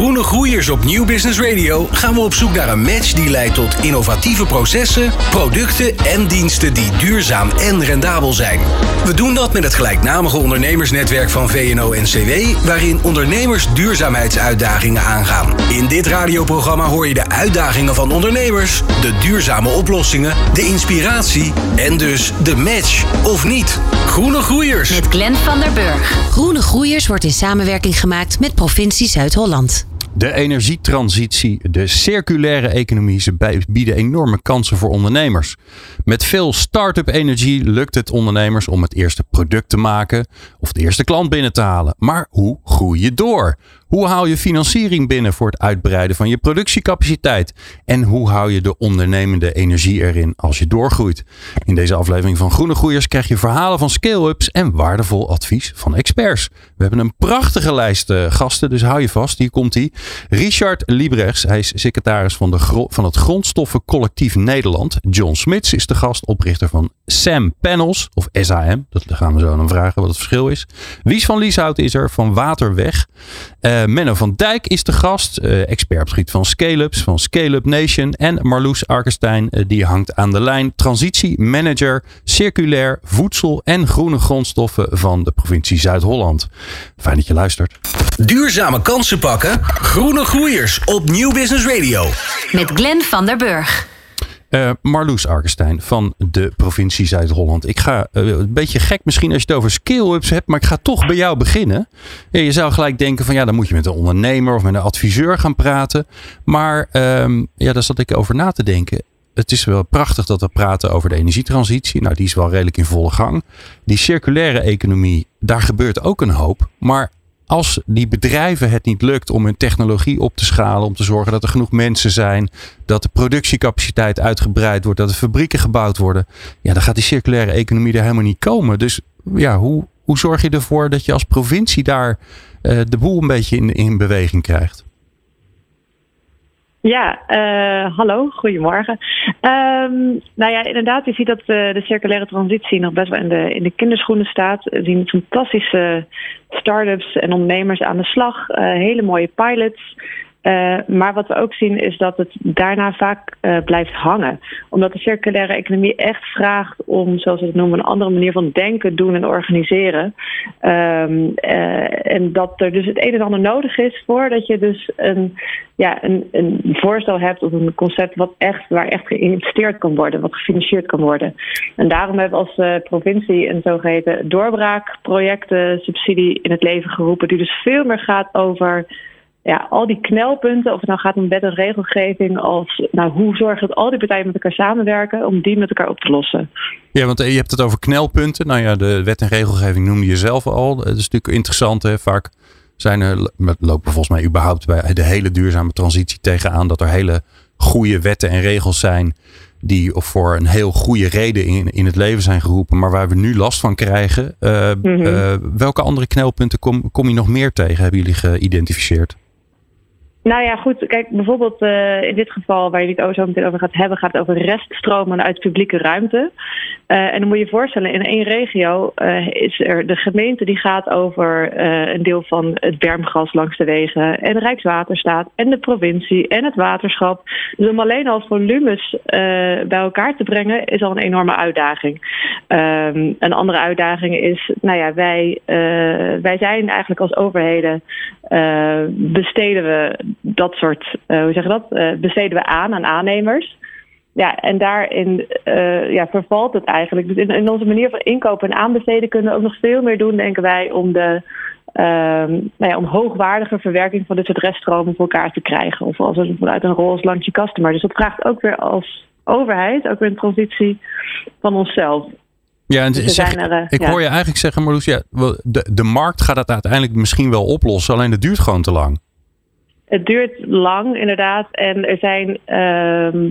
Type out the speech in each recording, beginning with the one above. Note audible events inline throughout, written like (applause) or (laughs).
Groene Groeiers op Nieuw Business Radio gaan we op zoek naar een match die leidt tot innovatieve processen, producten en diensten die duurzaam en rendabel zijn. We doen dat met het gelijknamige ondernemersnetwerk van VNO-NCW, waarin ondernemers duurzaamheidsuitdagingen aangaan. In dit radioprogramma hoor je de uitdagingen van ondernemers, de duurzame oplossingen, de inspiratie en dus de match of niet. Groene Groeiers. Met Glenn van der Burg. Groene Groeiers wordt in samenwerking gemaakt met provincie Zuid-Holland. De energietransitie, de circulaire economie, ze bieden enorme kansen voor ondernemers. Met veel start-up energie lukt het ondernemers om het eerste product te maken of de eerste klant binnen te halen. Maar hoe groei je door? Hoe haal je financiering binnen voor het uitbreiden van je productiecapaciteit? En hoe hou je de ondernemende energie erin als je doorgroeit? In deze aflevering van Groene Groeiers krijg je verhalen van scale-ups en waardevol advies van experts. We hebben een prachtige lijst eh, gasten, dus hou je vast. Hier komt hij. Richard Liebrechts, hij is secretaris van, de van het Grondstoffencollectief Nederland. John Smits is de gast, oprichter van SAM Panels, of SAM. Dat gaan we zo dan vragen wat het verschil is. Wies van Lieshout is er van Waterweg. Eh, Menno van Dijk is de gast, eh, expert op het gebied van scale-ups, van Scale-up Nation. En Marloes Arkenstein, eh, die hangt aan de lijn. Transitiemanager, circulair, voedsel en groene grondstoffen van de provincie Zuid-Holland. Fijn dat je luistert. Duurzame kansen pakken. Groene Groeiers op Nieuw Business Radio. Met Glenn van der Burg. Eh, Marloes Arkenstein van de provincie Zuid-Holland. Ik ga eh, een beetje gek misschien als je het over scale-ups hebt, maar ik ga toch bij jou beginnen. Ja, je zou gelijk denken van ja, dan moet je met een ondernemer of met een adviseur gaan praten. Maar ehm, ja, daar zat ik over na te denken. Het is wel prachtig dat we praten over de energietransitie. Nou, die is wel redelijk in volle gang. Die circulaire economie, daar gebeurt ook een hoop. Maar als die bedrijven het niet lukt om hun technologie op te schalen, om te zorgen dat er genoeg mensen zijn, dat de productiecapaciteit uitgebreid wordt, dat de fabrieken gebouwd worden, ja, dan gaat die circulaire economie er helemaal niet komen. Dus ja, hoe, hoe zorg je ervoor dat je als provincie daar eh, de boel een beetje in, in beweging krijgt? Ja, eh, hallo, goedemorgen. Ehm, nou ja, inderdaad, je ziet dat eh, de circulaire transitie nog best wel in de, in de kinderschoenen staat. We zien fantastische start-ups en ondernemers aan de slag, eh, hele mooie pilots. Eh, maar wat we ook zien is dat het daarna vaak eh, blijft hangen. Omdat de circulaire economie echt vraagt om, zoals we het noemen, een andere manier van denken, doen en organiseren. Ehm, eh, en dat er dus het een en ander nodig is voordat je dus een, ja, een, een voorstel hebt of een concept wat echt, waar echt geïnvesteerd kan worden, wat gefinancierd kan worden. En daarom hebben we als provincie een zogeheten doorbraakprojecten subsidie in het leven geroepen, die dus veel meer gaat over ja, al die knelpunten, of het nou gaat om wet en regelgeving, als nou, hoe zorgen dat al die partijen met elkaar samenwerken om die met elkaar op te lossen. Ja, want eh, je hebt het over knelpunten. Nou ja, de wet en regelgeving noemde je zelf al. Dat is natuurlijk interessant. Hè? Vaak zijn er, lopen volgens mij überhaupt bij de hele duurzame transitie tegenaan dat er hele goede wetten en regels zijn die voor een heel goede reden in, in het leven zijn geroepen, maar waar we nu last van krijgen. Uh, Mhm. uh, welke andere knelpunten kom, kom je nog meer tegen, hebben jullie geïdentificeerd? Nou ja, goed. Kijk, bijvoorbeeld uh, in dit geval waar je het zo meteen over gaat hebben, gaat het over reststromen uit publieke ruimte. Uh, en dan moet je je voorstellen, in één regio uh, is er de gemeente die gaat over een deel van het bermgras langs de wegen. En Rijkswaterstaat en de provincie en het waterschap. Dus om alleen al volumes bij elkaar te brengen is al een enorme uitdaging. Um, een andere uitdaging is, nou ja, wij, wij zijn eigenlijk als overheden besteden we dat soort, uh, hoe zeg je dat, uh, besteden we aan aan aannemers. Ja, en daarin uh, ja, vervalt het eigenlijk. Dus in, in, onze manier van inkopen en aanbesteden kunnen we ook nog veel meer doen, denken wij, om de nou ja, om hoogwaardige verwerking van dit soort reststromen voor elkaar te krijgen. Of als vanuit een rol als landje customer. Dus dat vraagt ook weer als overheid, ook weer een transitie van onszelf. Ja, en dus zeg, er, ik ja. hoor je eigenlijk zeggen, Marloes, ja, de, de markt gaat het uiteindelijk misschien wel oplossen, alleen het duurt gewoon te lang. Het duurt lang, inderdaad. En er zijn. ehm,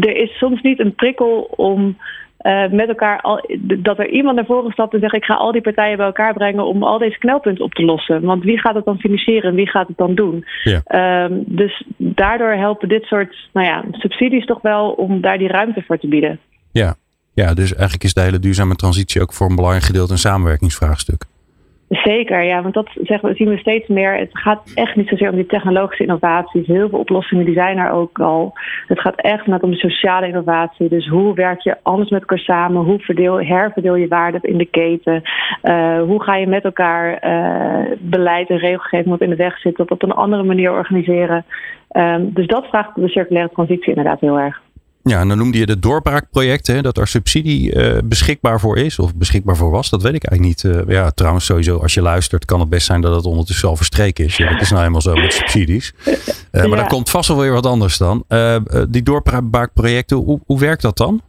er is soms niet een prikkel om. eh, met elkaar al, dat er iemand naar voren stapt en zegt: Ik ga al die partijen bij elkaar brengen om al deze knelpunten op te lossen. Want wie gaat het dan financieren en wie gaat het dan doen? Ja. Ehm, dus daardoor helpen dit soort nou ja, subsidies toch wel om daar die ruimte voor te bieden. Ja. ja, dus eigenlijk is de hele duurzame transitie ook voor een belangrijk gedeelte een samenwerkingsvraagstuk. Zeker, ja, want dat zeggen we, zien we steeds meer. Het gaat echt niet zozeer om die technologische innovaties. Heel veel oplossingen die zijn er ook al. Het gaat echt net om de sociale innovatie. Dus hoe werk je anders met elkaar samen? Hoe verdeel, herverdeel je waarde in de keten? Uh, hoe ga je met elkaar uh, beleid en regelgeving wat in de weg zit, dat op een andere manier organiseren? Um, dus dat vraagt de circulaire transitie inderdaad heel erg. Ja, en dan noemde je de doorbraakprojecten, dat er subsidie uh, beschikbaar voor is, of beschikbaar voor was. Dat weet ik eigenlijk niet. Uh, ja, trouwens, sowieso, als je luistert, kan het best zijn dat het ondertussen al verstreken is. Ja, dat is nou helemaal zo met subsidies. Uh, maar ja. daar komt vast wel weer wat anders dan. die doorbraakprojecten, hoe, hoe werkt dat dan?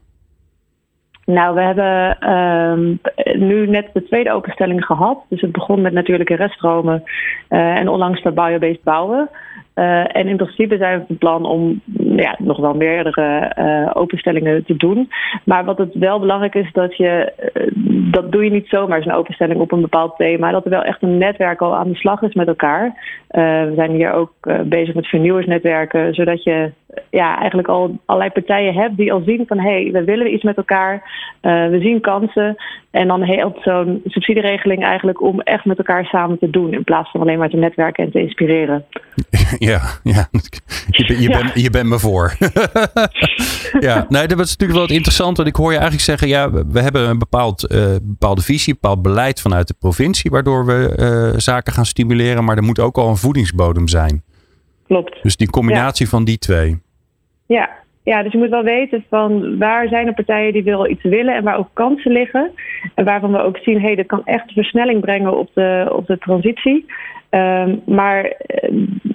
Nou, we hebben um, nu net de tweede openstelling gehad. Dus het begon met natuurlijke reststromen en onlangs met biobased bouwen. Uh, en in principe zijn we van plan om ja, nog wel meerdere uh, openstellingen te doen. Maar wat het wel belangrijk is, dat je uh, dat doe je niet zomaar zo'n openstelling op een bepaald thema. Dat er wel echt een netwerk al aan de slag is met elkaar. we zijn hier ook bezig met vernieuwersnetwerken, zodat je ja, eigenlijk al allerlei partijen hebt die al zien van hé, hey, we willen iets met elkaar, we zien kansen. En dan helpt zo'n subsidieregeling eigenlijk om echt met elkaar samen te doen, in plaats van alleen maar te netwerken en te inspireren. (laughs) Ja, ja. Je, ben, je, ja. Ben, je bent me voor. (laughs) ja, nee, dat is natuurlijk wel interessant. Want ik hoor je eigenlijk zeggen, ja, we hebben een bepaald, uh, bepaalde visie, een bepaald beleid vanuit de provincie, waardoor we uh, zaken gaan stimuleren. Maar er moet ook al een voedingsbodem zijn. Klopt. Dus die combinatie ja. van die twee. Ja. Ja, dus je moet wel weten van waar zijn er partijen die wel iets willen en waar ook kansen liggen. En waarvan we ook zien, hé, hey, dat kan echt versnelling brengen op de, op de transitie. Um, maar,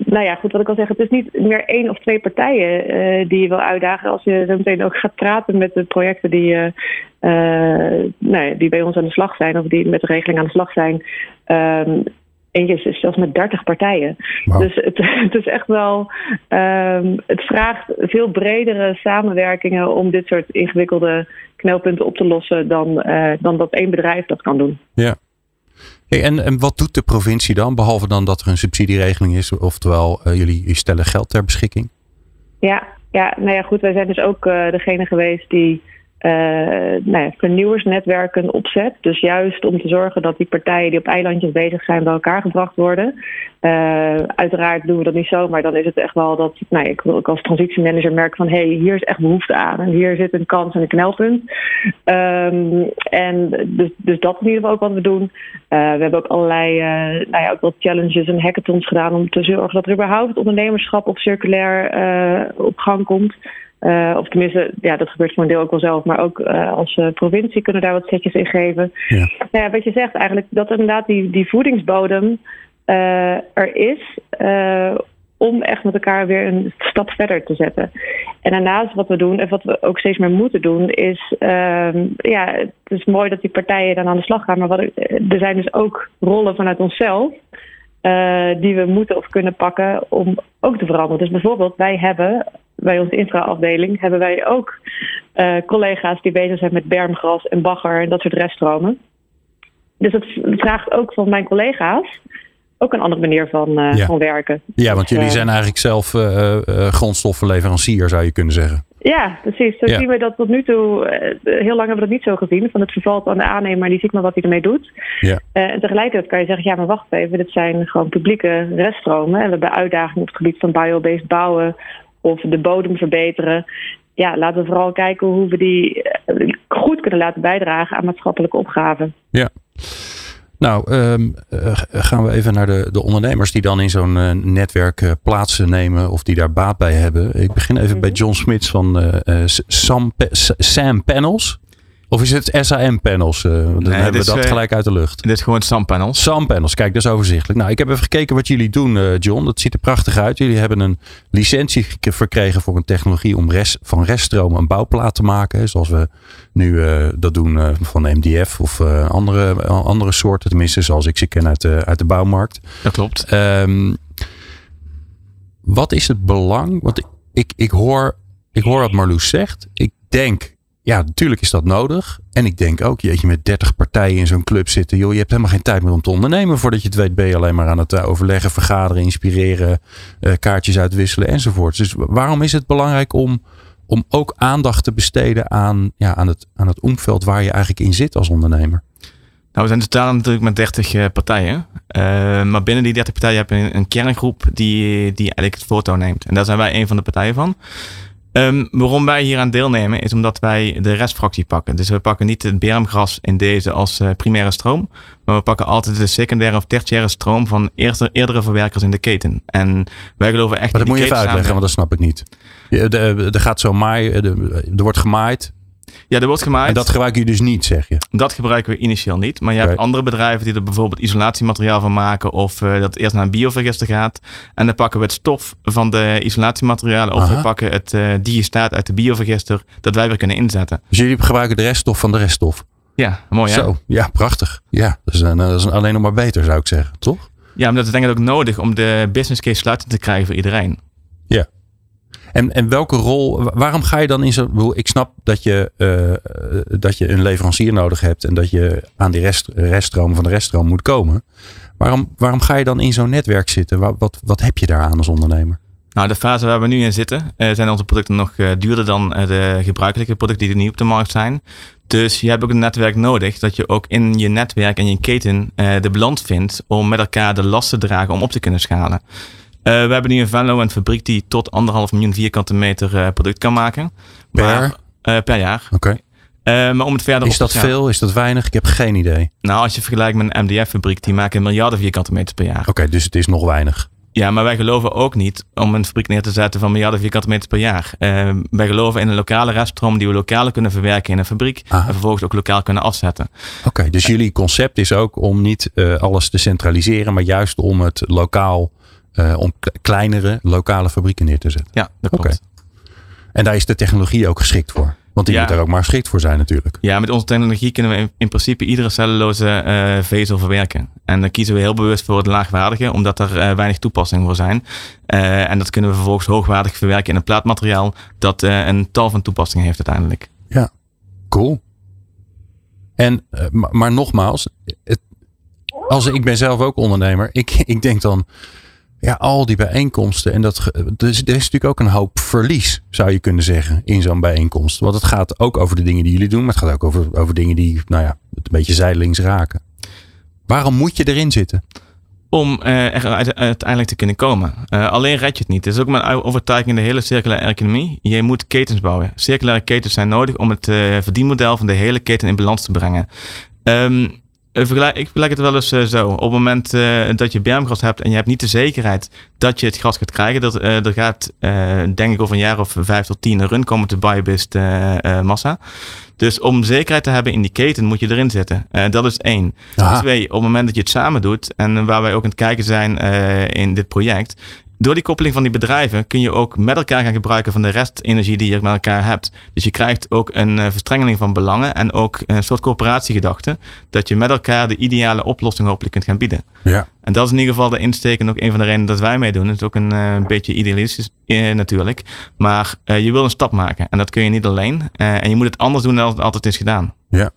nou ja, goed, wat ik al zeg, het is niet meer één of twee partijen uh, die je wil uitdagen. Als je zo meteen ook gaat praten met de projecten die, uh, die bij ons aan de slag zijn, of die met de regeling aan de slag zijn. Um, Eentje is zelfs met 30 partijen. Wow. Dus het, (laughs) het, is echt wel. Um, het vraagt veel bredere samenwerkingen om dit soort ingewikkelde knelpunten op te lossen dan, uh, dan dat één bedrijf dat kan doen. Ja. Hey, en, en wat doet de provincie dan, behalve dan dat er een subsidieregeling is, oftewel uh, jullie stellen geld ter beschikking? Ja, ja, nou ja, goed. Wij zijn dus ook uh, degene geweest die nou ja, vernieuwersnetwerken opzet. Dus juist om te zorgen dat die partijen die op eilandjes bezig zijn bij elkaar gebracht worden. Uh, uiteraard doen we dat niet zo, maar dan is het echt wel dat nou, ik, ik als transitiemanager merk van hé, hey, hier is echt behoefte aan en hier zit een kans en een knelpunt. Um, en dus, dus dat is in ieder geval ook wat we doen. Uh, we hebben ook allerlei nou ja, ook wat challenges en hackathons gedaan om te zorgen dat er überhaupt ondernemerschap of circulair op gang komt. Uh, of tenminste, ja, dat gebeurt voor een deel ook wel zelf, maar ook uh, als uh, provincie kunnen daar wat setjes in geven. Ja. Nou ja, wat je zegt eigenlijk, dat inderdaad die, die voedingsbodem er is om echt met elkaar weer een stap verder te zetten. En daarnaast wat we doen, en wat we ook steeds meer moeten doen, is, ja, het is mooi dat die partijen dan aan de slag gaan, maar wat, er zijn dus ook rollen vanuit onszelf. Uh, die we moeten of kunnen pakken om ook te veranderen. Dus bijvoorbeeld, wij hebben bij onze infraafdeling hebben wij ook uh, collega's die bezig zijn met bermgras en bagger en dat soort reststromen. Dus het vraagt ook van mijn collega's ook een andere manier van, uh, ja. van werken. Ja, want jullie zijn eigenlijk zelf grondstoffenleverancier, zou je kunnen zeggen. Ja, precies. Zo ja. zien we dat tot nu toe. heel lang hebben we dat niet zo gezien. Van het vervalt aan de aannemer, die ziet maar wat hij ermee doet. Ja. Uh, en tegelijkertijd kan je zeggen: ja, maar wacht even, dit zijn gewoon publieke reststromen. En we hebben uitdagingen op het gebied van biobased bouwen of de bodem verbeteren. Ja, laten we vooral kijken hoe we die goed kunnen laten bijdragen aan maatschappelijke opgaven. Ja. Nou, um, uh, gaan we even naar de, de ondernemers die dan in zo'n uh, netwerk uh, plaatsen nemen of die daar baat bij hebben. Ik begin even mm -hmm. bij John Smits van Sam, Sam Panels. Of is het SAM-panels? Uh, dan nee, hebben we dat uh, gelijk uit de lucht. Dit is gewoon SAM-panels. SAM-panels, kijk, dat is overzichtelijk. Nou, ik heb even gekeken wat jullie doen, uh, John. Dat ziet er prachtig uit. Jullie hebben een licentie verkregen voor een technologie om rest, van reststromen een bouwplaat te maken. Zoals we nu dat doen van MDF of andere, andere soorten. Tenminste, zoals ik ze ken uit de, uit de bouwmarkt. Dat klopt. Um, wat is het belang? Want ik, ik, hoor, ik hoor wat Marloes zegt. Ik denk, ja, natuurlijk is dat nodig. En ik denk ook, jeetje, met 30 partijen in zo'n club zitten. Joh, je hebt helemaal geen tijd meer om te ondernemen. Voordat je het weet ben je alleen maar aan het eh, overleggen, vergaderen, inspireren, eh, kaartjes uitwisselen enzovoort. Dus waarom is het belangrijk om, om ook aandacht te besteden aan, ja, aan, het, aan het omveld waar je eigenlijk in zit als ondernemer? Nou, we zijn totaal natuurlijk met 30 uh, partijen. Maar binnen die 30 partijen heb je een, kerngroep die, die eigenlijk het foto neemt. En daar zijn wij een van de partijen van. Um, waarom wij hier aan deelnemen is omdat wij de restfractie pakken. Dus we pakken niet het bermgras in deze als uh, primaire stroom. Maar we pakken altijd de secundaire of tertiaire stroom van eerste, eerdere verwerkers in de keten. En wij geloven echt Maar dat moet je even uitleggen, want dat snap ik niet. Er gaat zo maaien, er wordt gemaaid. Ja, er wordt gemaaid. En dat gebruiken jullie dus niet, zeg je? Dat gebruiken we initieel niet. Maar je hebt andere bedrijven die er bijvoorbeeld isolatiemateriaal van maken. Of uh, dat eerst naar een biovergister gaat. En dan pakken we het stof van de isolatiematerialen. Of Aha. we pakken het uh, digestaat uit de biovergister. Dat wij weer kunnen inzetten. Dus jullie gebruiken de reststof van de reststof? Ja, mooi hè? Zo, ja, prachtig. Ja, dat is, dat is alleen nog maar beter zou ik zeggen, toch? Ja, maar dat is denk ik ook nodig om de business case sluitend te krijgen voor iedereen. Ja. En, en welke rol, waarom ga je dan in zo'n. Ik snap dat je, uh, dat je een leverancier nodig hebt en dat je aan die rest, reststroom van de reststroom moet komen. Waarom, waarom ga je dan in zo'n netwerk zitten? Wat, wat, heb je daaraan als ondernemer? Nou, de fase waar we nu in zitten, uh, zijn onze producten nog uh, duurder dan de gebruikelijke producten die er nu op de markt zijn. Dus je hebt ook een netwerk nodig dat je ook in je netwerk en je keten de balans vindt om met elkaar de last te dragen om op te kunnen schalen. Uh, we hebben nu in Venlo een fabriek die tot anderhalf miljoen vierkante meter uh, product kan maken. Per jaar? Uh, per jaar. Oké. Okay. maar om het verder Is dat veel? Is dat weinig? Ik heb geen idee. Nou, als je vergelijkt met een MDF-fabriek, die maken miljarden vierkante meters per jaar. Oké, okay, dus het is nog weinig. Ja, maar wij geloven ook niet om een fabriek neer te zetten van miljarden vierkante meters per jaar. Uh, wij geloven in een lokale reststroom die we lokaal kunnen verwerken in een fabriek. Aha. En vervolgens ook lokaal kunnen afzetten. Oké, okay, dus jullie concept is ook om niet alles te centraliseren, maar juist om het lokaal uh, om kleinere lokale fabrieken neer te zetten. Ja, dat klopt. Okay. En daar is de technologie ook geschikt voor. Want die ja. moet daar ook maar geschikt voor zijn natuurlijk. Ja, met onze technologie kunnen we in, in principe iedere celluloze uh, vezel verwerken. En dan kiezen we heel bewust voor het laagwaardige, omdat er uh, weinig toepassingen voor zijn. En dat kunnen we vervolgens hoogwaardig verwerken in een plaatmateriaal dat een tal van toepassingen heeft uiteindelijk. Ja, cool. En, maar, maar nogmaals, het, als ik ben zelf ook ondernemer, ik, (laughs) ik denk dan, ja, al die bijeenkomsten. En dat, dus er is natuurlijk ook een hoop verlies, zou je kunnen zeggen, in zo'n bijeenkomst. Want het gaat ook over de dingen die jullie doen, maar het gaat ook over, over dingen die, nou ja, een beetje zijdelings raken. Waarom moet je erin zitten? Om uh, er uiteindelijk te kunnen komen. Uh, alleen red je het niet. Het is ook mijn overtuiging in de hele circulaire economie. Je moet ketens bouwen. Circulaire ketens zijn nodig om het uh, verdienmodel van de hele keten in balans te brengen. Um, ik vergelijk het wel eens uh, zo. Op het moment uh, dat je bermgras hebt en je hebt niet de zekerheid dat je het gras gaat krijgen, dat, uh, er gaat denk ik over een jaar of vijf tot tien een run komen te biobist massa. Dus om zekerheid te hebben in die keten moet je erin zitten. dat is één. Aha. Twee, op het moment dat je het samen doet en waar wij ook aan het kijken zijn in dit project, door die koppeling van die bedrijven kun je ook met elkaar gaan gebruiken van de restenergie die je met elkaar hebt. Dus je krijgt ook een uh, verstrengeling van belangen en ook een soort coöperatiegedachte. Dat je met elkaar de ideale oplossing hopelijk kunt gaan bieden. Ja. En dat is in ieder geval de insteek en ook een van de redenen dat wij meedoen. Het is ook een uh, beetje idealistisch uh, natuurlijk. Maar je wil een stap maken en dat kun je niet alleen. en je moet het anders doen dan het altijd is gedaan. Ja.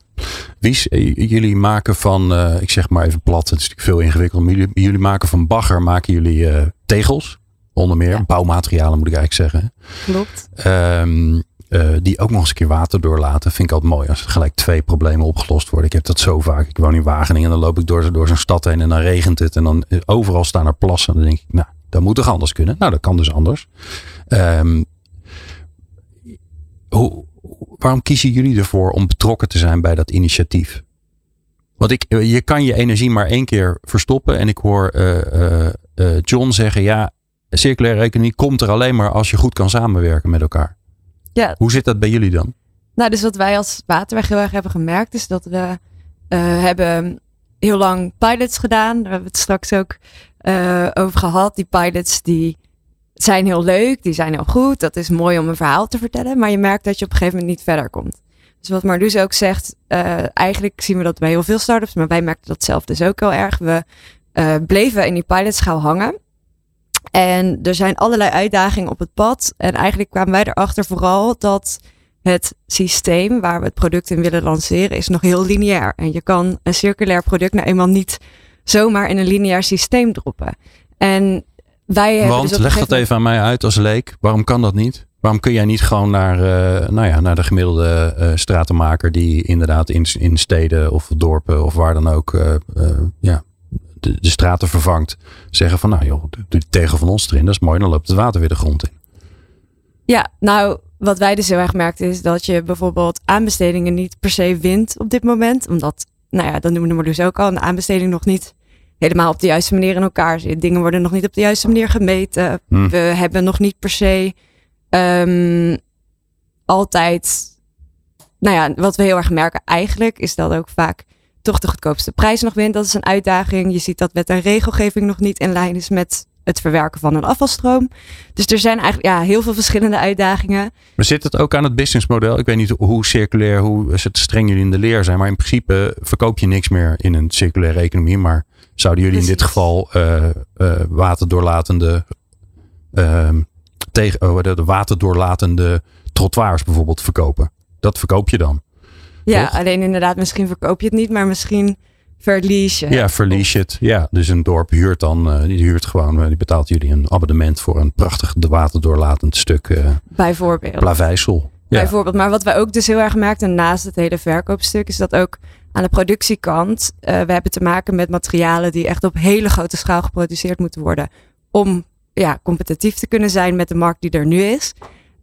Wies, jullie maken van, uh, ik zeg maar even plat, het is natuurlijk veel ingewikkeld. Maar jullie, jullie maken van bagger, maken jullie uh, tegels, onder meer. Ja. Bouwmaterialen moet ik eigenlijk zeggen. Klopt. Um, uh, die ook nog eens een keer water doorlaten. Vind ik altijd mooi als er gelijk twee problemen opgelost worden. Ik heb dat zo vaak. Ik woon in Wageningen en dan loop ik door, door zo'n stad heen en dan regent het. En dan overal staan er plassen. En dan denk ik, nou, dat moet toch anders kunnen? Nou, dat kan dus anders. Um, hoe, waarom kiezen jullie ervoor om betrokken te zijn bij dat initiatief? Want ik, je kan je energie maar één keer verstoppen. En ik hoor uh, uh, John zeggen: ja, circulaire economie komt er alleen maar als je goed kan samenwerken met elkaar. Ja. Hoe zit dat bij jullie dan? Nou, dus wat wij als Waterweg heel erg hebben gemerkt, is dat we hebben heel lang pilots gedaan. Daar hebben we het straks ook over gehad. Die pilots die zijn heel leuk, die zijn heel goed. Dat is mooi om een verhaal te vertellen. Maar je merkt dat je op een gegeven moment niet verder komt. Dus wat Marloes ook zegt, uh, eigenlijk zien we dat bij heel veel startups, maar wij merkten dat zelf dus ook heel erg. We uh, bleven in die pilotschaal hangen. En er zijn allerlei uitdagingen op het pad. En eigenlijk kwamen wij erachter vooral dat het systeem waar we het product in willen lanceren is nog heel lineair. En je kan een circulair product nou eenmaal niet zomaar in een lineair systeem droppen. En wij hebben Want dus leg dat even aan mij uit als leek. Waarom kan dat niet? Waarom kun jij niet gewoon naar, eh, nou ja, naar de gemiddelde eh, stratenmaker die inderdaad in, in steden of dorpen of waar dan ook eh, ja, de, de straten vervangt. Zeggen van nou joh, doe de tegel van ons erin. Dat is mooi. Dan loopt het water weer de grond in. Ja, nou, wat wij dus heel erg merkten is dat je bijvoorbeeld aanbestedingen niet per se wint op dit moment. Omdat, nou ja, dat noemen we dus ook al, een aanbesteding nog niet helemaal op de juiste manier in elkaar zit. Dingen worden nog niet op de juiste manier gemeten. Hm. We hebben nog niet per se ehm, altijd, nou ja, wat we heel erg merken eigenlijk is dat ook vaak toch de goedkoopste prijs nog wint. Dat is een uitdaging. Je ziet dat wet en regelgeving nog niet in lijn is met het verwerken van een afvalstroom. Dus er zijn eigenlijk ja, heel veel verschillende uitdagingen. Maar zit het ook aan het businessmodel? Ik weet niet hoe circulair, hoe het streng jullie in de leer zijn. Maar in principe verkoop je niks meer in een circulaire economie. Maar zouden jullie in dit geval eh, eh, waterdoorlatende, ehm, tegen, oh, de, de waterdoorlatende trottoirs bijvoorbeeld verkopen? Dat verkoop je dan. Ja, Toch? alleen inderdaad, misschien verkoop je het niet, maar misschien verlies je. Ja, verlies je het. Ja, dus een dorp huurt dan, eh, die huurt gewoon, die betaalt jullie een abonnement voor een prachtig de waterdoorlatend stuk eh Bijvoorbeeld. plaveisel. Ja. Bijvoorbeeld. Maar wat wij ook dus heel erg merkten naast het hele verkoopstuk, is dat ook aan de productiekant, eh, we hebben te maken met materialen die echt op hele grote schaal geproduceerd moeten worden. Om ja, competitief te kunnen zijn met de markt die er nu is.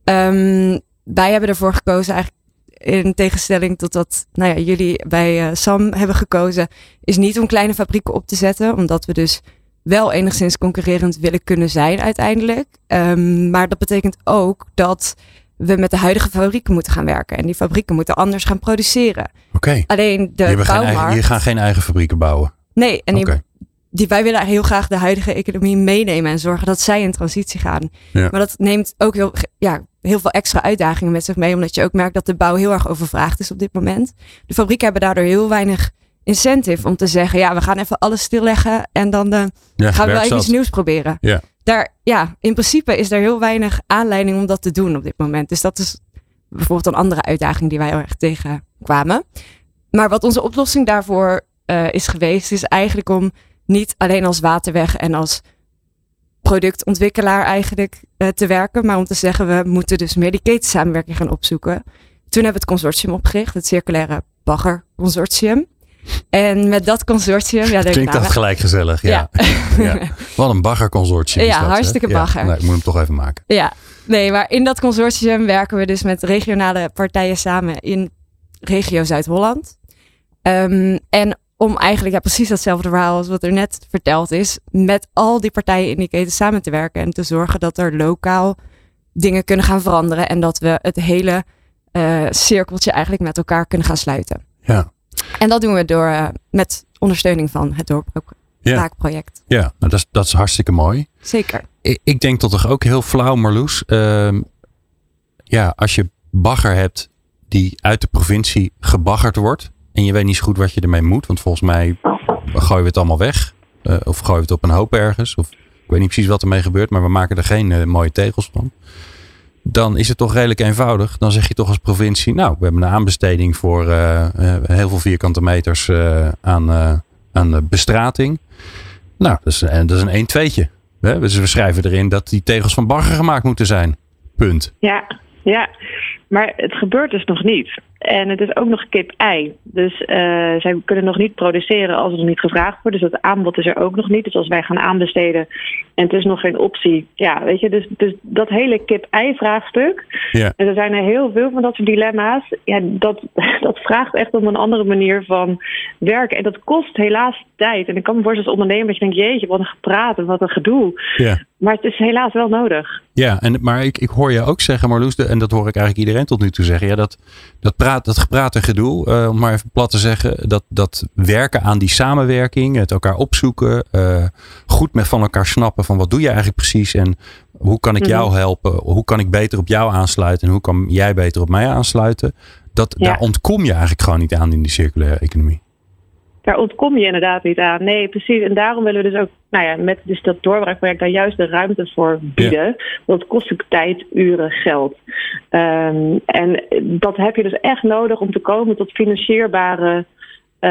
Ehm, wij hebben ervoor gekozen, eigenlijk in tegenstelling tot wat nou ja, jullie bij eh, Sam hebben gekozen, is niet om kleine fabrieken op te zetten, omdat we dus wel enigszins concurrerend willen kunnen zijn uiteindelijk. Ehm, maar dat betekent ook dat we met de huidige fabrieken moeten gaan werken. En die fabrieken moeten anders gaan produceren. Oké. Alleen de Je, geen bouwmarkt... eigen- je gaat geen eigen fabrieken bouwen. Nee, en die, wij willen heel graag de huidige economie meenemen en zorgen dat zij in transitie gaan. Ja. Maar dat neemt ook heel, ja, heel veel extra uitdagingen met zich mee, omdat je ook merkt dat de bouw heel erg overvraagd is op dit moment. De fabrieken hebben daardoor heel weinig incentive om te zeggen, ja, we gaan even alles stilleggen en dan eh, Ja, gaan we wel even iets nieuws proberen. Ja. Daar, ja, in principe is er heel weinig aanleiding om dat te doen op dit moment. Dus dat is bijvoorbeeld een andere uitdaging die wij heel erg tegenkwamen. Maar wat onze oplossing daarvoor eh, is geweest, is eigenlijk om niet alleen als waterweg en als productontwikkelaar eigenlijk eh, te werken, maar om te zeggen we moeten dus meer die ketensamenwerking gaan opzoeken. Toen hebben we het consortium opgericht, het Circulaire Bagger Consortium. En met dat consortium, ja, Klinkt dat namen. gelijk gezellig, ja. ja. (laughs) Wat een baggerconsortium is Ja, dat, hè? hartstikke bagger. nee, ik moet hem toch even maken. Ja, nee, maar in dat consortium werken we dus met regionale partijen samen in regio Zuid-Holland. Ehm, en om eigenlijk ja, precies datzelfde verhaal als wat er net verteld is, met al die partijen in die keten samen te werken en te zorgen dat er lokaal dingen kunnen gaan veranderen en dat we het hele eh, cirkeltje eigenlijk met elkaar kunnen gaan sluiten. Ja. En dat doen we door eh, met ondersteuning van het doorbraakproject. Ja, nou, dat, is, dat is hartstikke mooi. Zeker. Ik, ik denk dat toch ook heel flauw, Marloes. ehm, ja, als je bagger hebt die uit de provincie gebaggerd wordt. En je weet niet zo goed wat je ermee moet. Want volgens mij gooien we het allemaal weg. eh, of gooien we het op een hoop ergens. Of ik weet niet precies wat ermee gebeurt. Maar we maken er geen eh, mooie tegels van. Dan is het toch redelijk eenvoudig. Dan zeg je toch als provincie. Nou, we hebben een aanbesteding voor eh, eh, heel veel vierkante meters eh, aan, aan bestrating. Nou, dat is, dat is een 1 2'tje. Hè? Dus we schrijven erin dat die tegels van bagger gemaakt moeten zijn. Punt. Ja, ja. Maar het gebeurt dus nog niet. En het is ook nog kip-ei. Dus eh, zij kunnen nog niet produceren als het nog niet gevraagd wordt. Dus dat aanbod is er ook nog niet. Dus als wij gaan aanbesteden en het is nog geen optie. Ja, weet je, dus, dus dat hele kip-ei-vraagstuk. Ja. En er zijn er heel veel van dat soort dilemma's. Ja, dat, (laughs) dat vraagt echt om een andere manier van werken. En dat kost helaas tijd. En ik kan me voorstellen als ondernemer dat je denkt... jeetje, wat een gepraat en wat een gedoe. Ja. Maar het is helaas wel nodig. Ja, en, maar ik, ik hoor je ook zeggen, Marloes, en dat hoor ik eigenlijk iedereen tot nu toe zeggen. Ja, dat, dat, praat, dat gepraat en gedoe, eh, om maar even plat te zeggen. Dat, dat werken aan die samenwerking, het elkaar opzoeken. eh, goed met van elkaar snappen van wat doe je eigenlijk precies. En hoe kan ik jou Mhm. helpen? Hoe kan ik beter op jou aansluiten? En hoe kan jij beter op mij aansluiten? Dat, Ja. Daar ontkom je eigenlijk gewoon niet aan in die circulaire economie. Daar ontkom je inderdaad niet aan. Nee, precies. En daarom willen we dus ook nou ja, met dus dat doorbraakproject daar juist de ruimte voor bieden. Want het kost ook tijd, uren, geld. Um, en dat heb je dus echt nodig om te komen tot financieerbare uh,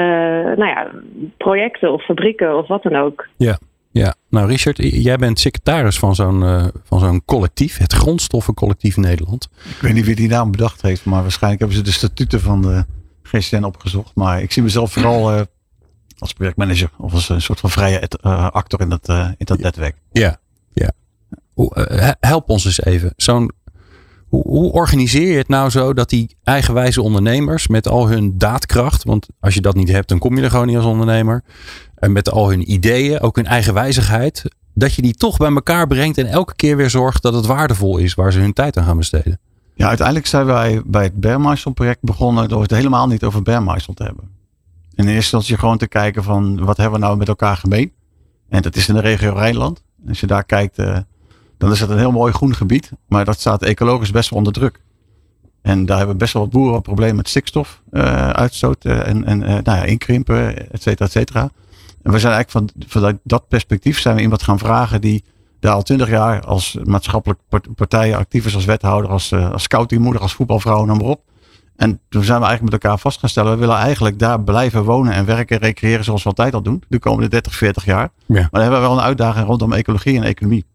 nou ja, projecten of fabrieken of wat dan ook. Ja. Ja, nou Richard, jij bent secretaris van zo'n uh, van zo'n collectief, het Grondstoffencollectief Nederland. Ik weet niet wie die naam bedacht heeft, maar waarschijnlijk hebben ze de statuten van de GCN opgezocht. Maar ik zie mezelf vooral uh, als projectmanager of als een soort van vrije uh, actor in dat, in dat netwerk. Ja, ja. help ons eens even. Zo'n hoe, organiseer je het nou zo dat die eigenwijze ondernemers met al hun daadkracht, want als je dat niet hebt, dan kom je er gewoon niet als ondernemer, en met al hun ideeën, ook hun eigen wijzigheid, dat je die toch bij elkaar brengt en elke keer weer zorgt dat het waardevol is waar ze hun tijd aan gaan besteden. Ja, uiteindelijk zijn wij bij het Bearmeisel project begonnen door het helemaal niet over Bearmeisel te hebben. In eerste instantie gewoon te kijken van wat hebben we nou met elkaar gemeen. En dat is in de regio Rijnland. Als je daar kijkt, uh, dan is het een heel mooi groen gebied. Maar dat staat ecologisch best wel onder druk. En daar hebben best wel wat boeren een probleem met stikstof uh, uitstoot en, en uh, nou ja, inkrimpen, et cetera, et cetera. En we zijn eigenlijk van, vanuit dat perspectief zijn we iemand gaan vragen die daar al twintig jaar als maatschappelijk partijen actief is als wethouder, als, als scoutingmoeder, als voetbalvrouw, noem maar op. En toen zijn we eigenlijk met elkaar vast gaan stellen, we willen eigenlijk daar blijven wonen en werken en recreëren zoals we altijd al doen, de komende 30, 40 jaar. Ja. Maar dan hebben we wel een uitdaging rondom ecologie en economie.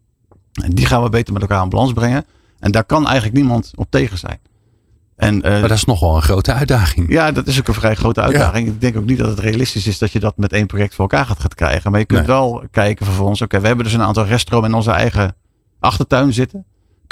En die gaan we beter met elkaar in balans brengen. En daar kan eigenlijk niemand op tegen zijn. En, uh, maar dat is nogal een grote uitdaging. Ja, dat is ook een vrij grote uitdaging. Ik denk ook niet dat het realistisch is dat je dat met één project voor elkaar gaat, gaat krijgen. Maar je kunt wel kijken vervolgens. Oké, we hebben dus een aantal reststromen in onze eigen achtertuin zitten.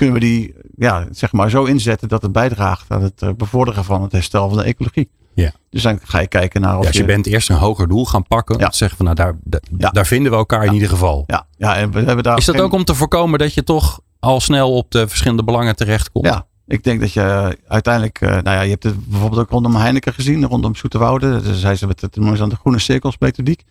Kunnen we die ja, zeg maar zo inzetten dat het bijdraagt aan het eh, bevorderen van het herstel van de ecologie. Ja. Dus dan ga je kijken naar of ja, dus je, bent eerst een hoger doel gaan pakken. Ja. Zeggen van nou daar, daar, daar vinden we elkaar in ieder geval. Ja, ja en we hebben daar is dat ook om te voorkomen dat je toch al snel op de verschillende belangen terechtkomt? Ja, ik denk dat je uiteindelijk, uh, nou ja, je hebt het bijvoorbeeld ook rondom Heineken gezien, rondom Zoeterwoude. Dus zijn ze met het aan de groene cirkels methodiek.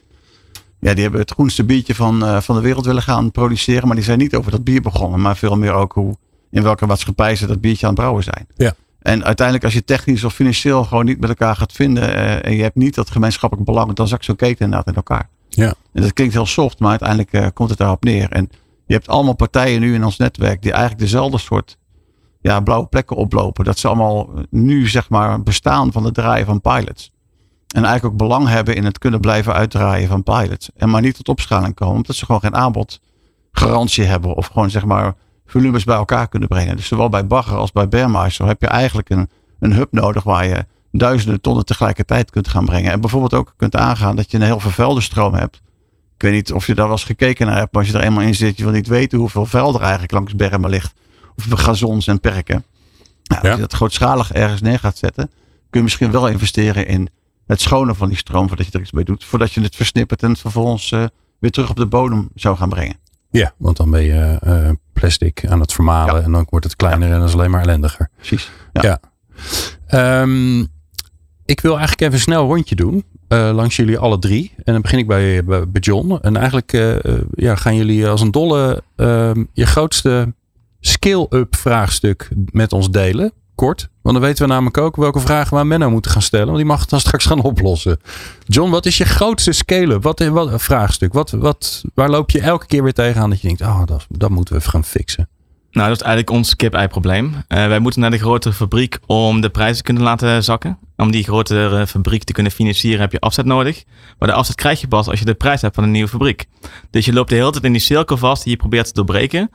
Ja, die hebben het groenste biertje van, uh, van de wereld willen gaan produceren, maar die zijn niet over dat bier begonnen, maar veel meer ook hoe, in welke maatschappij ze dat biertje aan het brouwen zijn. Ja. En uiteindelijk als je technisch of financieel gewoon niet met elkaar gaat vinden uh, en je hebt niet dat gemeenschappelijk belang, dan zakt zo'n keten inderdaad in elkaar. Ja. En dat klinkt heel soft, maar uiteindelijk komt het daarop neer. En je hebt allemaal partijen nu in ons netwerk die eigenlijk dezelfde soort ja, blauwe plekken oplopen. Dat ze allemaal nu zeg maar bestaan van het draaien van pilots. En eigenlijk ook belang hebben in het kunnen blijven uitdraaien van pilots. En maar niet tot opschaling komen. Omdat ze gewoon geen aanbodgarantie hebben. Of gewoon zeg maar volumes bij elkaar kunnen brengen. Dus zowel bij bagger als bij Bearmeister heb je eigenlijk een, een hub nodig waar je duizenden tonnen tegelijkertijd kunt gaan brengen. En bijvoorbeeld ook kunt aangaan dat je een heel vervuilde stroom hebt. Ik weet niet of je daar wel eens gekeken naar hebt. Maar als je er eenmaal in zit, je wil niet weten hoeveel vuil er eigenlijk langs bermen ligt of gazons en perken. Nou, als je dat grootschalig ergens neer gaat zetten, kun je misschien wel investeren in het schonen van die stroom voordat je er iets mee doet. Voordat je het versnippert en het vervolgens uh, weer terug op de bodem zou gaan brengen. Ja, want dan ben je uh, plastic aan het vermalen ja. en dan wordt het kleiner ja. en dat is alleen maar ellendiger. Precies. Ja. ja. Um, ik wil eigenlijk even een snel rondje doen. Uh, langs jullie alle drie. En dan begin ik bij, bij, bij John. En eigenlijk ja, gaan jullie als een dolle ehm, je grootste scale-up vraagstuk met ons delen. Kort. Want dan weten we namelijk ook welke vragen we aan Menno moeten gaan stellen. Want die mag het dan straks gaan oplossen. John, wat is je grootste scale-up? Wat, wat, vraagstuk? Wat, wat, waar loop je elke keer weer tegenaan dat je denkt, oh, dat, dat moeten we even gaan fixen? Nou, dat is eigenlijk ons kip-ei-probleem. Uh, wij moeten naar de grotere fabriek om de prijzen te kunnen laten zakken. Om die grotere fabriek te kunnen financieren heb je afzet nodig. Maar de afzet krijg je pas als je de prijs hebt van een nieuwe fabriek. Dus je loopt de hele tijd in die cirkel vast die je probeert te doorbreken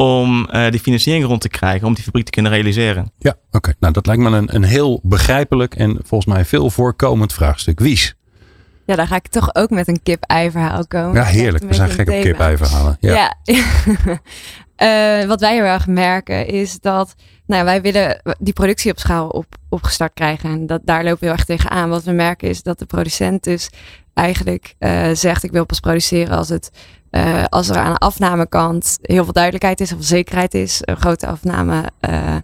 om uh, die financiering rond te krijgen, om die fabriek te kunnen realiseren. Ja, oké. Nou, dat lijkt me een, een heel begrijpelijk en volgens mij veel voorkomend vraagstuk. Wies? Ja, dan ga ik toch ook met een kip-ei-verhaal komen. Ja, heerlijk. We zijn gek op kip-ei-verhalen. Ja. ja. uh, (laughs) wat wij heel erg merken is dat nou, wij willen die productie op schaal op, opgestart krijgen. En dat, daar lopen we heel erg tegenaan. Wat we merken is dat de producent dus eigenlijk uh, zegt: Ik wil pas produceren als het uh, als er aan de afnamekant heel veel duidelijkheid is of zekerheid is, een grote afname uh,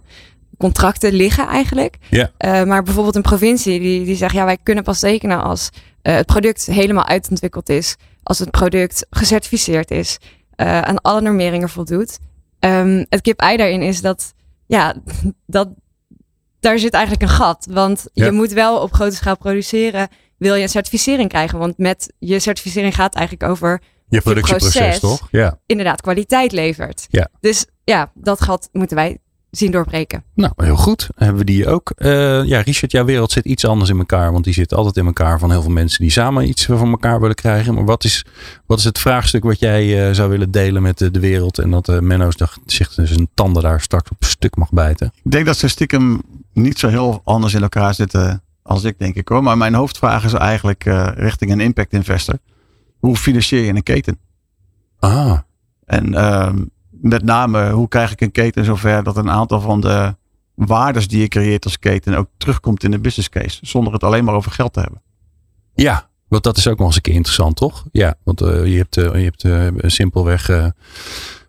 contracten liggen eigenlijk. Ja. Maar bijvoorbeeld een provincie die, die zegt ja wij kunnen pas tekenen als het product helemaal uitontwikkeld is, als het product gecertificeerd is, aan alle normeringen voldoet. Um, het kip-ei daarin is dat ja (laughs) dat daar zit eigenlijk een gat, want ja. je moet wel op grote schaal produceren wil je een certificering krijgen. Want met je certificering gaat het eigenlijk over Je productieproces, proces. toch? Ja. inderdaad kwaliteit levert. Ja. Dus ja, dat gat moeten wij zien doorbreken. Nou, heel goed. Hebben we die ook. Eh, ja, Richard, jouw wereld zit iets anders in elkaar. Want die zit altijd in elkaar van heel veel mensen die samen iets van elkaar willen krijgen. Maar wat is, wat is het vraagstuk wat jij eh, zou willen delen met de, de wereld? En dat uh, Menno's dag zich zijn tanden daar straks op stuk mag bijten. Ik denk dat ze stiekem niet zo heel anders in elkaar zitten als ik, denk ik hoor. Maar mijn hoofdvraag is eigenlijk eh, richting een impact investor. Hoe financier je een keten? Ah, En ehm, met name, hoe krijg ik een keten zover dat een aantal van de waardes die je creëert als keten ook terugkomt in de business case. Zonder het alleen maar over geld te hebben. ja. Want dat is ook nog eens een keer interessant, toch? Ja, want eh, je hebt, eh, je hebt eh, simpelweg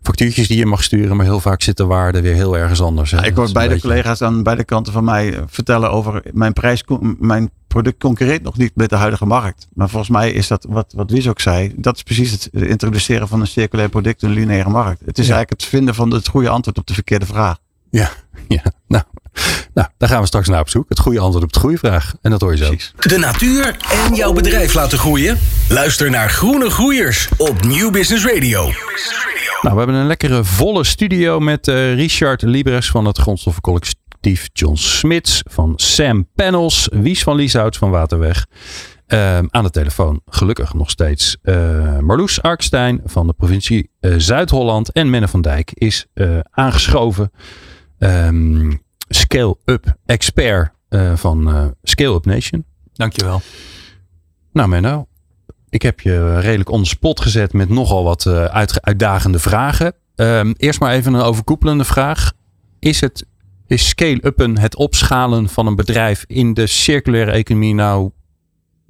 factuurtjes die je mag sturen. Maar heel vaak zit de waarde weer heel ergens anders. hè. Ik hoor beide beetje- collega's aan beide kanten van mij vertellen over mijn prijs. Mijn product concurreert nog niet met de huidige markt. Maar volgens mij is dat wat, wat Wies ook zei. Dat is precies het introduceren van een circulair product in een lineaire markt. Het is Ja. eigenlijk het vinden van het goede antwoord op de verkeerde vraag. Ja, (laughs) ja. Nou, nou, daar gaan we straks naar op zoek. Het goede antwoord op de goede vraag. En dat hoor je zo. Precies. De natuur en jouw bedrijf laten groeien? Luister naar Groene Groeiers op Nieuw Business Radio. Nou, we hebben een lekkere volle studio met eh, Richard Libres van het grondstoffencollectief John Smits, van Sam Panels, Wies van Lieshouts van Waterweg. Ehm, aan de telefoon, gelukkig nog steeds, eh, Marloes Arkstein van de provincie eh, Zuid-Holland. En Menne van Dijk is eh, aangeschoven. Ehm, Scale-up expert van Scale-up Nation. Dankjewel. Nou Menno, ik heb je redelijk on spot gezet met nogal wat uitdagende vragen. Ehm, eerst maar even een overkoepelende vraag. Is, het, is scale-uppen, het opschalen van een bedrijf in de circulaire economie nou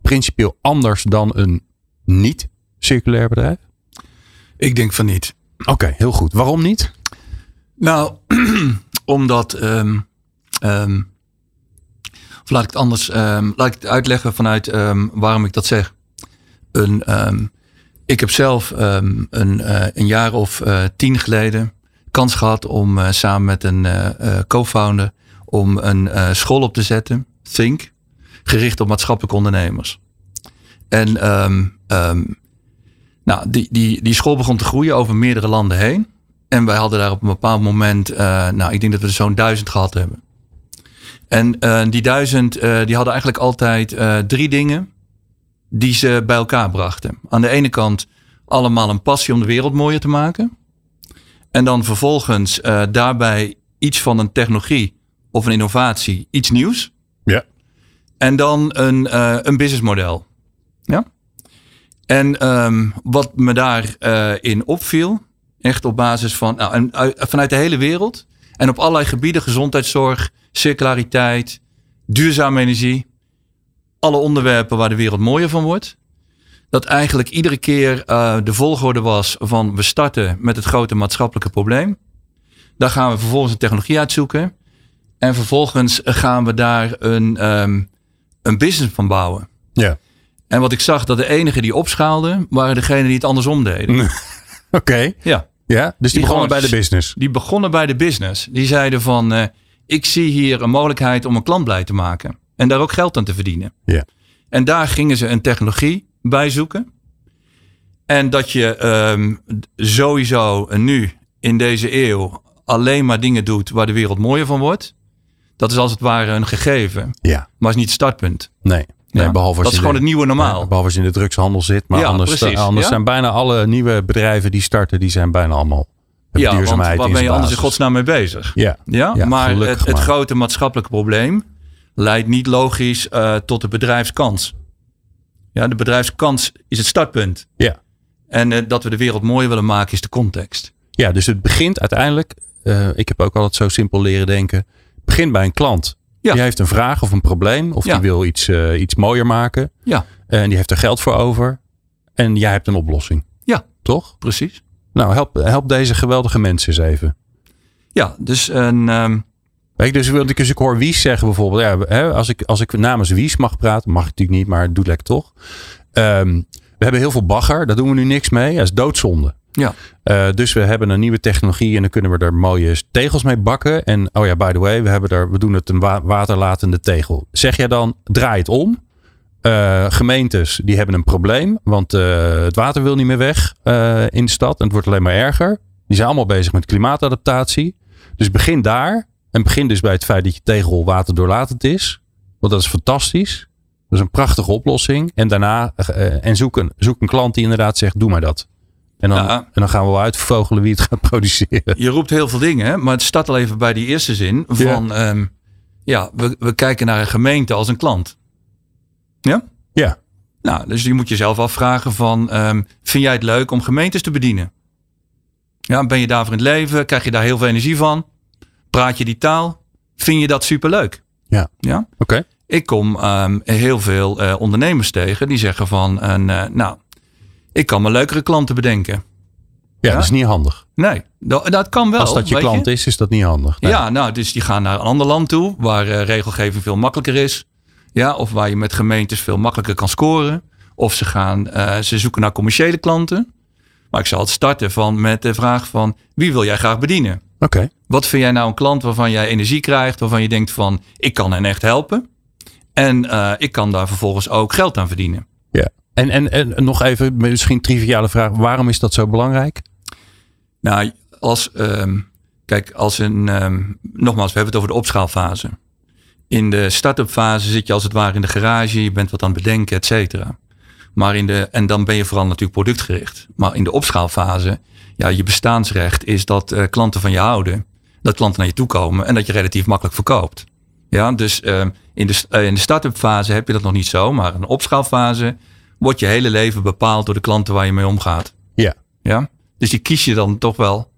principieel anders dan een niet-circulair bedrijf? Ik denk van niet. Oké, heel goed. Waarom niet? Nou, (clears throat) omdat. ehm, ehm, of laat ik het anders. ehm, laat ik het uitleggen vanuit waarom ik dat zeg. Een, ik heb zelf een, eh, een jaar of eh, tien geleden kans gehad om eh, samen met een eh, eh, co-founder om een school op te zetten, Think, gericht op maatschappelijke ondernemers. En ehm, ehm, nou, die, die, die school begon te groeien over meerdere landen heen. En wij hadden daar op een bepaald moment, nou, ik denk dat we er zo'n duizend gehad hebben. En die duizend, die hadden eigenlijk altijd drie dingen die ze bij elkaar brachten. Aan de ene kant allemaal een passie om de wereld mooier te maken. En dan vervolgens eh, daarbij iets van een technologie of een innovatie, iets nieuws. Ja. En dan een, eh, een businessmodel. Ja. En ehm, wat me daarin in opviel, echt op basis van, nou, en, uit- vanuit de hele wereld. En op allerlei gebieden, gezondheidszorg, circulariteit, duurzame energie. Alle onderwerpen waar de wereld mooier van wordt. Dat eigenlijk iedere keer eh, de volgorde was van we starten met het grote maatschappelijke probleem. Daar gaan we vervolgens een technologie uitzoeken. En vervolgens gaan we daar een, ehm, een business van bouwen. Ja. En wat ik zag, dat de enigen die opschaalden, waren degenen die het andersom deden. (laughs) Oké. Ja. Ja, dus die, Die begonnen bij de business. Die begonnen bij de business. Die zeiden van, eh, ik zie hier een mogelijkheid om een klant blij te maken. En daar ook geld aan te verdienen. Ja. En daar gingen ze een technologie bij zoeken. En dat je ehm, sowieso nu in deze eeuw alleen maar dingen doet waar de wereld mooier van wordt. Dat is als het ware een gegeven. Ja. Maar is niet het startpunt. Nee. Nee, Ja, behalve dat is gewoon de- het nieuwe normaal. Ja, behalve als je in de drugshandel zit. Maar Ja, anders, precies, anders zijn bijna alle nieuwe bedrijven die starten, die zijn bijna allemaal Ja, want duurzaamheid waar in ben je anders in godsnaam mee bezig? Ja. Ja, maar het, grote maatschappelijke probleem leidt niet logisch eh, tot de bedrijfskans. Ja, de bedrijfskans is het startpunt. Ja. En eh, dat we de wereld mooier willen maken is de context. Ja, dus het begint uiteindelijk, eh, ik heb ook altijd zo simpel leren denken, het begint bij een klant. Ja. Die heeft een vraag of een probleem, of Ja. die wil iets, eh, iets mooier maken. Ja. En die heeft er geld voor over. En jij hebt een oplossing. Ja. Toch? Precies. Nou, help, help deze geweldige mensen eens even. Ja, dus een, ehm, Dus, want ik, dus ik hoor Wies zeggen bijvoorbeeld. Ja, hè, als, ik, als ik namens Wies mag praten, mag ik natuurlijk niet, maar het doet lekker toch. Ehm, we hebben heel veel bagger, daar doen we nu niks mee. Dat is doodzonde. Ja. Eh, dus we hebben een nieuwe technologie en dan kunnen we er mooie tegels mee bakken. En oh ja, by the way, we, hebben er, we doen het een wa- waterlatende tegel. Zeg jij dan, draai het om. Eh, gemeentes die hebben een probleem, want eh, het water wil niet meer weg in de stad en het wordt alleen maar erger. Die zijn allemaal bezig met klimaatadaptatie. Dus begin daar en begin dus bij het feit dat je tegenrol waterdoorlatend is. Want dat is fantastisch. Dat is een prachtige oplossing. En daarna eh, en zoek, een, zoek een klant die inderdaad zegt: doe maar dat. En dan, Ja. en dan gaan we wel uitvogelen wie het gaat produceren. Je roept heel veel dingen, maar het start al even bij die eerste zin van ehm, ja, we, we kijken naar een gemeente als een klant. Ja? Ja. Nou, dus je moet jezelf afvragen van ehm, vind jij het leuk om gemeentes te bedienen? Ja, ben je daarvoor in het leven? Krijg je daar heel veel energie van? Praat je die taal? Vind je dat superleuk? Ja. Ja. Oké. Ik kom ehm, heel veel eh, ondernemers tegen die zeggen van, eh, nou, ik kan me leukere klanten bedenken. Ja, dat is niet handig. Nee, dat, dat kan wel. Als dat je klant is, is dat niet handig. Nee. Ja, nou, dus die gaan naar een ander land toe waar eh, regelgeving veel makkelijker is. Ja, of waar je met gemeentes veel makkelijker kan scoren. Of ze gaan, ze zoeken naar commerciële klanten. Maar ik zal het starten van met de vraag van wie wil jij graag bedienen? Oké. Wat vind jij nou een klant waarvan jij energie krijgt, waarvan je denkt van ik kan hen echt helpen. En eh, ik kan daar vervolgens ook geld aan verdienen. Ja. En, en, en nog even, misschien een triviale vraag. Waarom is dat zo belangrijk? Nou, als, ehm, kijk, als een, ehm, nogmaals, we hebben het over de opschaalfase. In de start-up fase zit je als het ware in de garage, je bent wat aan het bedenken, et cetera. Maar in de, en dan ben je vooral natuurlijk productgericht. Maar in de opschaalfase, ja, je bestaansrecht is dat eh, klanten van je houden. Dat klanten naar je toe komen en dat je relatief makkelijk verkoopt. Ja, dus ehm, in de, eh, in de start-up fase heb je dat nog niet zo. Maar in de opschaalfase wordt je hele leven bepaald door de klanten waar je mee omgaat. Ja. Ja? Dus die kies je dan toch wel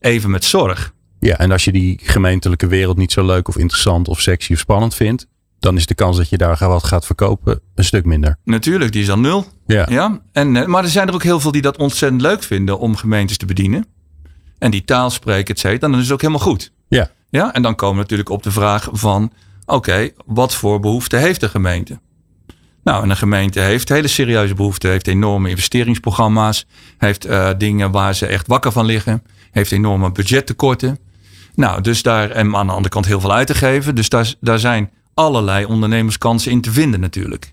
even met zorg. Ja, en als je die gemeentelijke wereld niet zo leuk of interessant of sexy of spannend vindt, dan is de kans dat je daar wat gaat verkopen een stuk minder. Natuurlijk, die is dan nul. Ja. Ja? En, eh, maar er zijn er ook heel veel die dat ontzettend leuk vinden om gemeentes te bedienen. En die taal spreken, et cetera. Dan is het ook helemaal goed. Ja. Ja? En dan komen we natuurlijk op de vraag van... Oké, wat voor behoefte heeft de gemeente? Nou, en een gemeente heeft hele serieuze behoeften. Heeft enorme investeringsprogramma's. Heeft eh, dingen waar ze echt wakker van liggen. Heeft enorme budgettekorten. Nou, dus daar, en aan de andere kant heel veel uit te geven. Dus daar, daar zijn allerlei ondernemerskansen in te vinden natuurlijk.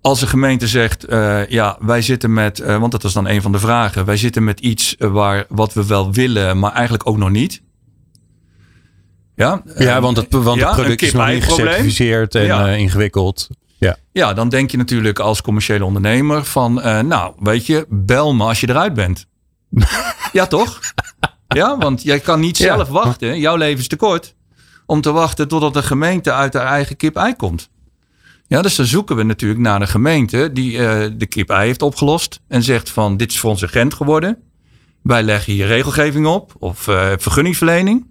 Als een gemeente zegt, eh, ja, wij zitten met, eh, want dat was dan een van de vragen, wij zitten met iets eh, waar, wat we wel willen, maar eigenlijk ook nog niet. Ja, Ja, eh, want het, want ja, het product is nog niet gecertificeerd en Ja. ingewikkeld. Ja. Ja, dan denk je natuurlijk als commerciële ondernemer van, nou, weet je, bel me als je eruit bent. (laughs) ja, toch? Ja, want jij kan niet Ja. zelf wachten. Jouw leven is te kort om te wachten totdat de gemeente uit haar eigen kip-ei komt. Ja, dus dan zoeken we natuurlijk naar een gemeente die eh, de kip-ei heeft opgelost en zegt van, dit is voor ons agent geworden. Wij leggen hier regelgeving op of eh, vergunningsverlening.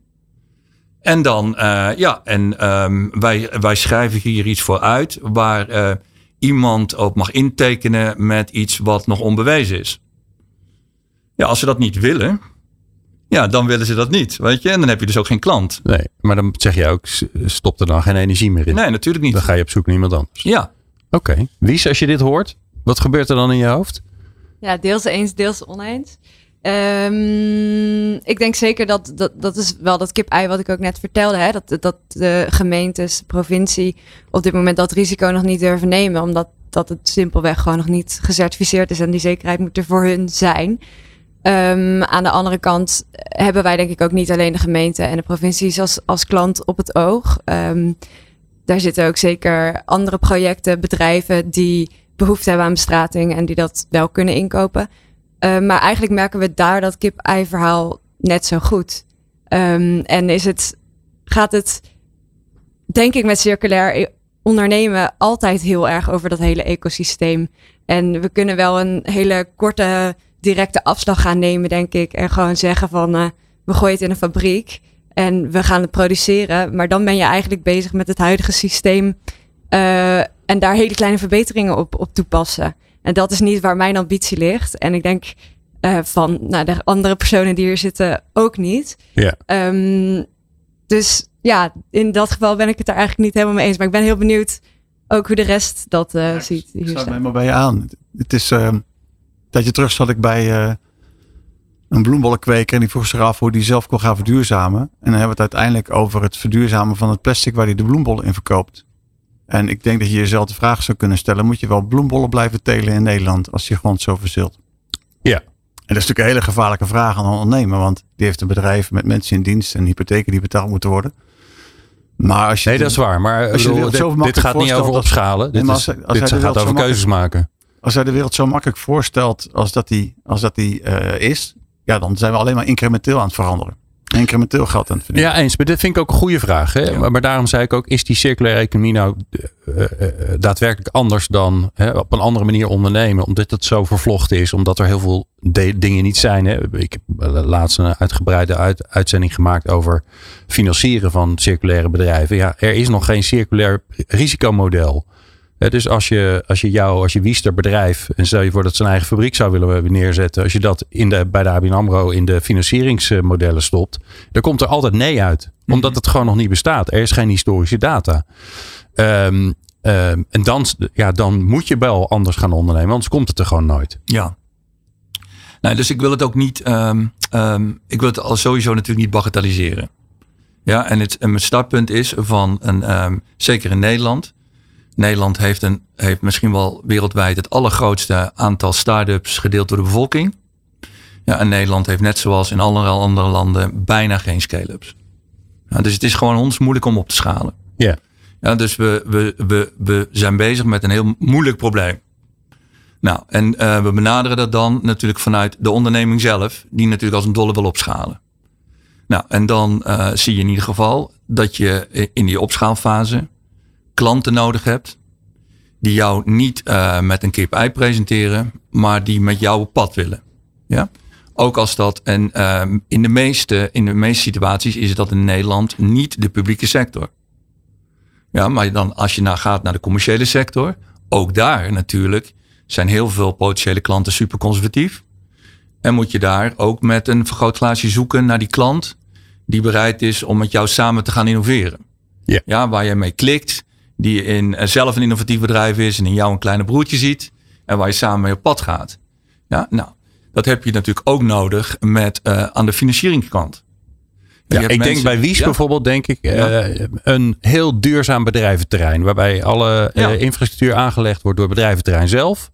En dan, eh, ja, en ehm, wij, wij schrijven hier iets voor uit waar iemand ook mag intekenen met iets wat nog onbewezen is. Ja, als ze dat niet willen, ja, dan willen ze dat niet, weet je. En dan heb je dus ook geen klant. Nee, maar dan zeg je ook, stop er dan geen energie meer in. Nee, natuurlijk niet. Dan ga je op zoek naar iemand anders. Ja, Oké. Wies, als je dit hoort, wat gebeurt er dan in je hoofd? Ja, deels eens, deels oneens. Ehm, ik denk zeker dat, dat dat is wel dat kip-ei wat ik ook net vertelde. Hè? Dat, dat de gemeentes, de provincie op dit moment dat risico nog niet durven nemen. Omdat dat het simpelweg gewoon nog niet gecertificeerd is. En die zekerheid moet er voor hun zijn. Ehm, aan de andere kant hebben wij denk ik ook niet alleen de gemeente en de provincies als, als klant op het oog. Ehm, daar zitten ook zeker andere projecten, bedrijven die behoefte hebben aan bestrating en die dat wel kunnen inkopen. Uh, maar eigenlijk merken we daar dat kip-ei verhaal net zo goed. Um, en is het, gaat het, denk ik, met circulair ondernemen altijd heel erg over dat hele ecosysteem. En we kunnen wel een hele korte, directe afslag gaan nemen, denk ik. En gewoon zeggen van, uh, we gooien het in een fabriek en we gaan het produceren. Maar dan ben je eigenlijk bezig met het huidige systeem uh, en daar hele kleine verbeteringen op, op toepassen. En dat is niet waar mijn ambitie ligt. En ik denk uh, van nou, de andere personen die hier zitten ook niet. Ja. Um, dus ja, in dat geval ben ik het daar eigenlijk niet helemaal mee eens. Maar ik ben heel benieuwd ook hoe de rest dat uh, ja, ziet. Ik sluit me helemaal bij je aan. Het is uh, dat je terug zat ik bij uh, een bloembollenkweker en die vroeg zich af hoe die zelf kon gaan verduurzamen. En dan hebben we het uiteindelijk over het verduurzamen van het plastic waar hij de bloembollen in verkoopt. En ik denk dat je jezelf de vraag zou kunnen stellen: moet je wel bloembollen blijven telen in Nederland als je grond zo verzilt? Ja. En dat is natuurlijk een hele gevaarlijke vraag aan een ondernemer, want die heeft een bedrijf met mensen in dienst en hypotheken die betaald moeten worden. Maar als je nee, dat is waar. Maar als je bedoel, dit, gaat niet over opschalen. Dit, is, als- als dit gaat over keuzes maken. Als hij de wereld zo makkelijk voorstelt als dat die, als dat die eh, is, ja, dan zijn we alleen maar incrementeel aan het veranderen. Incrementeel geld aan het verdienen. Ja, eens. Maar dit vind ik ook een goede vraag. Hè? Maar, maar daarom zei ik ook, is die circulaire economie nou eh, eh, daadwerkelijk anders dan hè, op een andere manier ondernemen? Omdat het zo vervlochten is, omdat er heel veel dingen niet zijn. Hè? Ik heb laatst een uitgebreide uit- uitzending gemaakt over financieren van circulaire bedrijven. Ja, er is nog geen circulair risicomodel. Dus als je, als je jou, als je Wiester bedrijf, en stel je voor dat zijn eigen fabriek zou willen neerzetten, als je dat in de, bij de ABN AMRO in de financieringsmodellen stopt, dan komt er altijd nee uit. Omdat het gewoon nog niet bestaat. Er is geen historische data. Ehm, ehm, en dan, ja, dan moet je wel anders gaan ondernemen, anders komt het er gewoon nooit. Ja. Nou, dus ik wil het ook niet, ehm, ik wil het al sowieso natuurlijk niet bagatelliseren. Ja, en, het, en mijn startpunt is van een, zeker in Nederland. Nederland heeft, een, heeft misschien wel wereldwijd het allergrootste aantal start-ups gedeeld door de bevolking. Ja, en Nederland heeft net zoals in alle andere landen bijna geen scale-ups. Ja, dus het is gewoon ons moeilijk om op te schalen. Ja. Ja, dus we, we, we, we zijn bezig met een heel moeilijk probleem. Nou, en eh, we benaderen dat dan natuurlijk vanuit de onderneming zelf, die natuurlijk als een dolle wil opschalen. Nou, en dan eh, zie je in ieder geval dat je in die opschaalfase klanten nodig hebt, die jou niet eh, met een kip-ei presenteren, maar die met jou op pad willen. Ja? Ook als dat, en ehm, in, de meeste, in de meeste situaties is dat in Nederland niet de publieke sector. Ja, maar dan als je naar gaat naar de commerciële sector, ook daar natuurlijk zijn heel veel potentiële klanten super conservatief. En moet je daar ook met een vergrootglaasje zoeken naar die klant die bereid is om met jou samen te gaan innoveren. Ja. Ja, waar je mee klikt, die in, eh, zelf een innovatief bedrijf is en in jou een kleine broertje ziet en waar je samen mee op pad gaat. Ja, nou, dat heb je natuurlijk ook nodig met eh, aan de financieringskant. Ja, ik denk bij Wies Ja. bijvoorbeeld, denk ik, eh, een heel duurzaam bedrijventerrein. Waarbij alle infrastructuur aangelegd wordt door het bedrijventerrein zelf.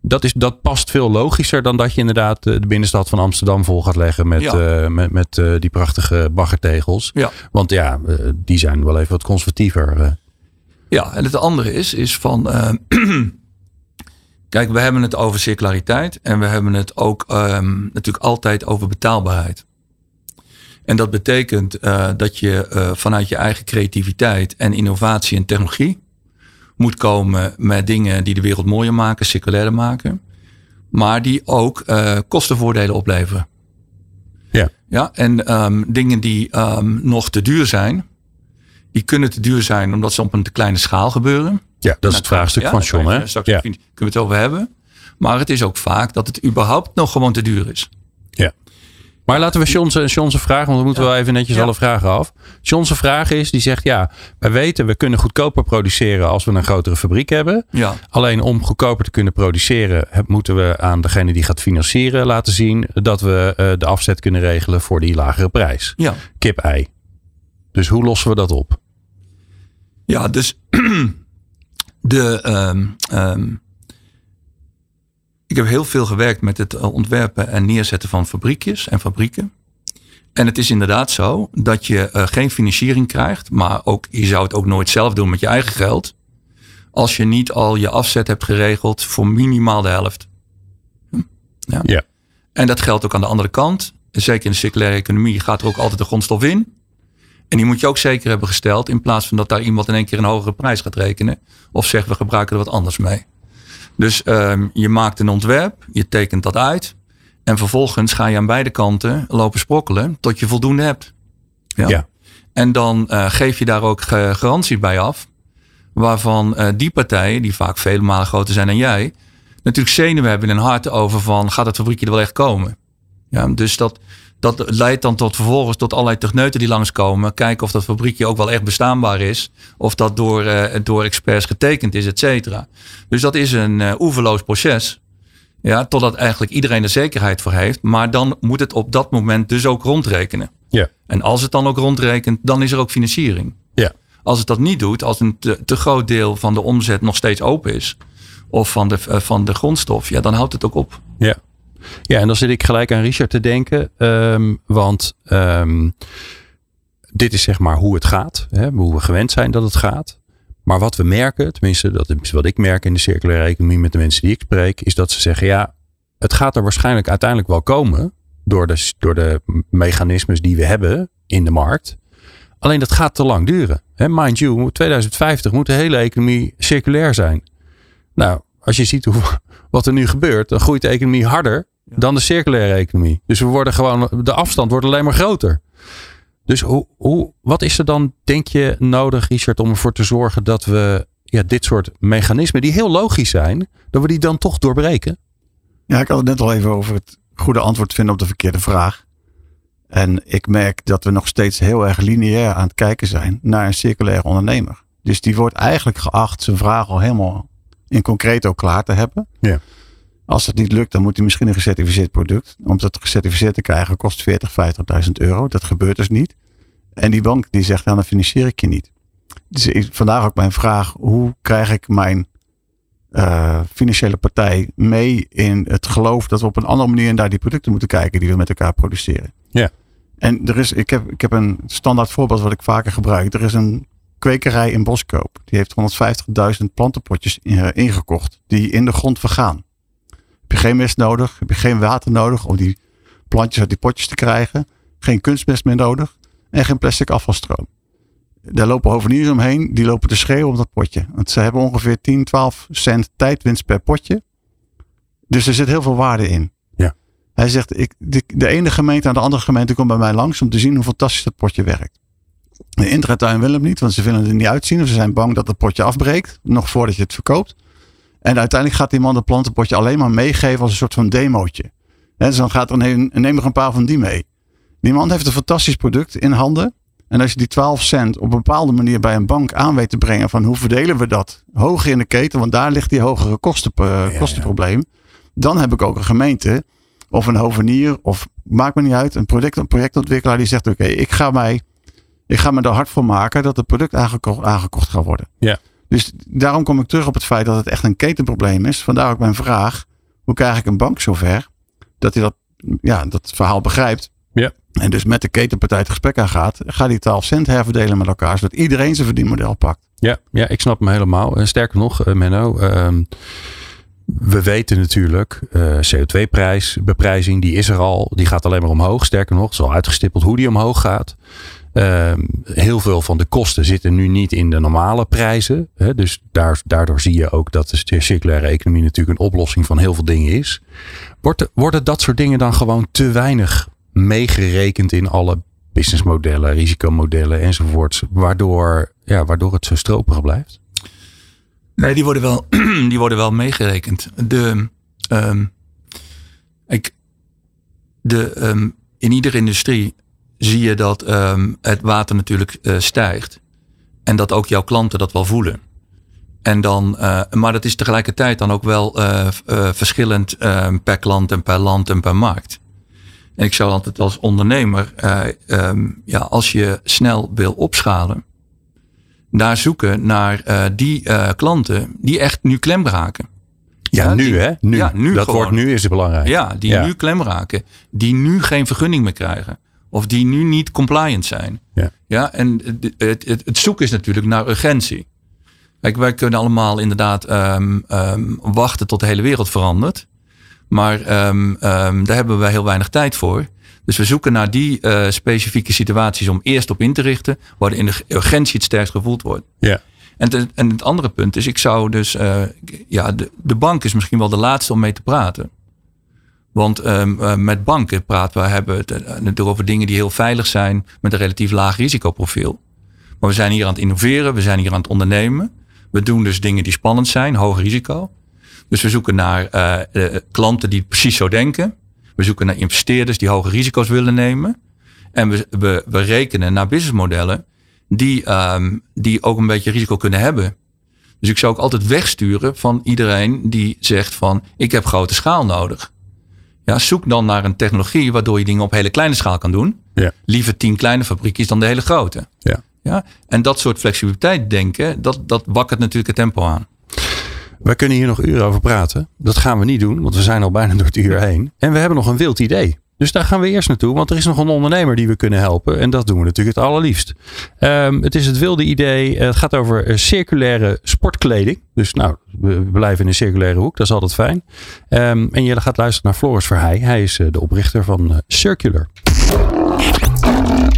Dat, is, dat past veel logischer dan dat je inderdaad de binnenstad van Amsterdam vol gaat leggen met, met, met die prachtige baggertegels. Ja. Want ja, die zijn wel even wat conservatiever. Ja, en het andere is, is van. eh, (clears throat) kijk, we hebben het over circulariteit en we hebben het ook ehm, natuurlijk altijd over betaalbaarheid. En dat betekent eh, dat je eh, vanuit je eigen creativiteit en innovatie en technologie moet komen met dingen die de wereld mooier maken, circulairder maken, maar die ook kostenvoordelen opleveren. Ja. Ja, en ehm, dingen die ehm, nog te duur zijn, die kunnen te duur zijn omdat ze op een te kleine schaal gebeuren. Ja, dat is het vraagstuk Ja, van John. Hè? Straks Ja. kunnen we het over hebben. Maar het is ook vaak dat het überhaupt nog gewoon te duur is. Ja. Maar laten we John's John's vraag, want we moeten wel even netjes Ja. alle vragen af. John's vraag is, die zegt ja, wij weten we kunnen goedkoper produceren als we een grotere fabriek hebben. Ja. Alleen om goedkoper te kunnen produceren, moeten we aan degene die gaat financieren laten zien dat we eh, de afzet kunnen regelen voor die lagere prijs. Ja. Kip-ei. Dus hoe lossen we dat op? Ja, dus (clears throat) de, ehm, ehm, ik heb heel veel gewerkt met het eh, ontwerpen en neerzetten van fabriekjes en fabrieken. En het is inderdaad zo dat je eh, geen financiering krijgt, maar ook, je zou het ook nooit zelf doen met je eigen geld. Als je niet al je afzet hebt geregeld voor minimaal de helft. Hm? Ja. Ja. En dat geldt ook aan de andere kant. Zeker in de circulaire economie gaat er ook altijd de grondstof in. En die moet je ook zeker hebben gesteld. In plaats van dat daar iemand in één keer een hogere prijs gaat rekenen. Of zegt we gebruiken er wat anders mee. Dus ehm, je maakt een ontwerp. Je tekent dat uit. En vervolgens ga je aan beide kanten lopen sprokkelen. Tot je voldoende hebt. Ja. Ja. En dan eh, geef je daar ook garantie bij af. Waarvan eh, die partijen, die vaak vele malen groter zijn dan jij. Natuurlijk zenuwen hebben in hun hart over van gaat het fabriekje er wel echt komen. Ja, dus dat, dat leidt dan tot vervolgens tot allerlei techneuten die langskomen. Kijken of dat fabriekje ook wel echt bestaanbaar is. Of dat door, eh, door experts getekend is, et cetera. Dus dat is een eh oeverloos proces. Ja, totdat eigenlijk iedereen er zekerheid voor heeft. Maar dan moet het op dat moment dus ook rondrekenen. Ja. En als het dan ook rondrekent, dan is er ook financiering. Ja. Als het dat niet doet, als een te, te groot deel van de omzet nog steeds open is, of van de, eh, van de grondstof, ja, dan houdt het ook op. Ja. Ja, en dan zit ik gelijk aan Richard te denken. ehm, want ehm, dit is zeg maar hoe het gaat. Hè, hoe we gewend zijn dat het gaat. Maar wat we merken, tenminste dat is wat ik merk in de circulaire economie met de mensen die ik spreek, is dat ze zeggen ja, het gaat er waarschijnlijk uiteindelijk wel komen door de, door de mechanismes die we hebben in de markt. Alleen dat gaat te lang duren. Hè, mind you, 2050 moet de hele economie circulair zijn. Nou, als je ziet hoe, wat er nu gebeurt, dan groeit de economie harder dan de circulaire economie. Dus we worden gewoon, de afstand wordt alleen maar groter. Dus hoe, hoe, wat is er dan, denk je, nodig, Richard, om ervoor te zorgen dat we ja, dit soort mechanismen, die heel logisch zijn, dat we die dan toch doorbreken? Ja, ik had het net al even over het goede antwoord vinden op de verkeerde vraag. En ik merk dat we nog steeds heel erg lineair aan het kijken zijn naar een circulair ondernemer. Dus die wordt eigenlijk geacht zijn vraag al helemaal in concreto klaar te hebben. Ja. Als het niet lukt, dan moet hij misschien een gecertificeerd product. Om dat gecertificeerd te krijgen kost 40, 50.000 euro. Dat gebeurt dus niet. En die bank die zegt, ja, dan financier ik je niet. Dus ik, vandaar ook mijn vraag, hoe krijg ik mijn uh, financiële partij mee in het geloof dat we op een andere manier naar die producten moeten kijken die we met elkaar produceren. Ja. En er is, ik heb, ik heb een standaard voorbeeld wat ik vaker gebruik. Er is een kwekerij in Boskoop. Die heeft 150.000 plantenpotjes ingekocht die in de grond vergaan. Heb je geen mest nodig, heb je geen water nodig om die plantjes uit die potjes te krijgen. Geen kunstmest meer nodig en geen plastic afvalstroom. Daar lopen hoveniers omheen, die lopen te schreeuwen om dat potje. Want ze hebben ongeveer 10, 12 cent tijdwinst per potje. Dus er zit heel veel waarde in. Ja. Hij zegt, ik, de, de ene gemeente aan de andere gemeente komt bij mij langs om te zien hoe fantastisch dat potje werkt. De intratuin wil hem niet, want ze willen er niet uitzien. Of ze zijn bang dat het potje afbreekt, nog voordat je het verkoopt. En uiteindelijk gaat die man het plantenpotje alleen maar meegeven als een soort van demootje. En dus dan gaat er een, neem er een paar van die mee. Die man heeft een fantastisch product in handen. En als je die 12 cent op een bepaalde manier bij een bank aan weet te brengen van hoe verdelen we dat hoger in de keten, want daar ligt die hogere kosten, uh, kostenprobleem. Dan heb ik ook een gemeente of een hovenier of maakt me niet uit, een projectontwikkelaar die zegt oké, ik ga mij ik ga me er hard voor maken dat het product aangekocht, aangekocht gaat worden. Ja. Dus daarom kom ik terug op het feit dat het echt een ketenprobleem is. Vandaar ook mijn vraag, hoe krijg ik een bank zover dat hij dat, ja, dat verhaal begrijpt. Ja. En dus met de ketenpartij het gesprek aangaat. Ga die 12 cent herverdelen met elkaar, zodat iedereen zijn verdienmodel pakt. Ja, ja ik snap hem helemaal. En sterker nog, uh, Menno, uh, we weten natuurlijk, uh, CO2-prijs, beprijzing, die is er al. Die gaat alleen maar omhoog. Sterker nog, het is al uitgestippeld hoe die omhoog gaat. Uh, heel veel van de kosten zitten nu niet in de normale prijzen. Hè, dus daar, daardoor zie je ook dat de circulaire economie natuurlijk een oplossing van heel veel dingen is. Wordt, worden dat soort dingen dan gewoon te weinig meegerekend in alle businessmodellen, risicomodellen enzovoorts, waardoor, ja, waardoor het zo stroperig blijft? Nee, die worden wel, (clears throat) die worden wel meegerekend. De, um, ik, de, um, in iedere industrie zie je dat um, het water natuurlijk uh, stijgt. En dat ook jouw klanten dat wel voelen. En dan, uh, maar dat is tegelijkertijd dan ook wel uh, verschillend per klant en per land en per markt. En ik zou altijd als ondernemer, um, ja, als je snel wil opschalen, daar zoeken naar die klanten die echt nu klem raken. Ja, ja nu die, hè? Nu. Ja, nu dat gewoon. wordt nu is het belangrijk. Ja, die Ja. nu klem raken. Die nu geen vergunning meer krijgen. Of die nu niet compliant zijn. Ja. Ja, en het, het, het, zoeken is natuurlijk naar urgentie. Kijk, wij kunnen allemaal inderdaad ehm, ehm, wachten tot de hele wereld verandert. Maar ehm, daar hebben we heel weinig tijd voor. Dus we zoeken naar die eh, specifieke situaties om eerst op in te richten. Waarin de urgentie het sterkst gevoeld wordt. Ja. En, te- en het andere punt is, ik zou dus, eh, ja, de, de bank is misschien wel de laatste om mee te praten. Want ehm, eh, met banken praten we, hebben het eh, over dingen die heel veilig zijn met een relatief laag risicoprofiel. Maar we zijn hier aan het innoveren, we zijn hier aan het ondernemen. We doen dus dingen die spannend zijn, hoog risico. Dus we zoeken naar eh, klanten die precies zo denken. We zoeken naar investeerders die hoge risico's willen nemen. En we, we, we rekenen naar businessmodellen die, ehm, die ook een beetje risico kunnen hebben. Dus ik zou ook altijd wegsturen van iedereen die zegt van ik heb grote schaal nodig. Ja, zoek dan naar een technologie waardoor je dingen op hele kleine schaal kan doen. Ja. Liever tien kleine fabriekjes dan de hele grote. Ja. Ja? En dat soort flexibiliteit denken, dat, dat wakkert natuurlijk het tempo aan. Wij kunnen hier nog uren over praten. Dat gaan we niet doen, want we zijn al bijna door het uur heen. En we hebben nog een wild idee. Dus daar gaan we eerst naartoe, want er is nog een ondernemer die we kunnen helpen. En dat doen we natuurlijk het allerliefst. Um, het is het wilde idee. Het gaat over eh, circulaire sportkleding. Dus nou, we blijven in een circulaire hoek. Dat is altijd fijn. Um, en je gaat luisteren naar Floris Verheij. Hij is uh, de oprichter van Circular.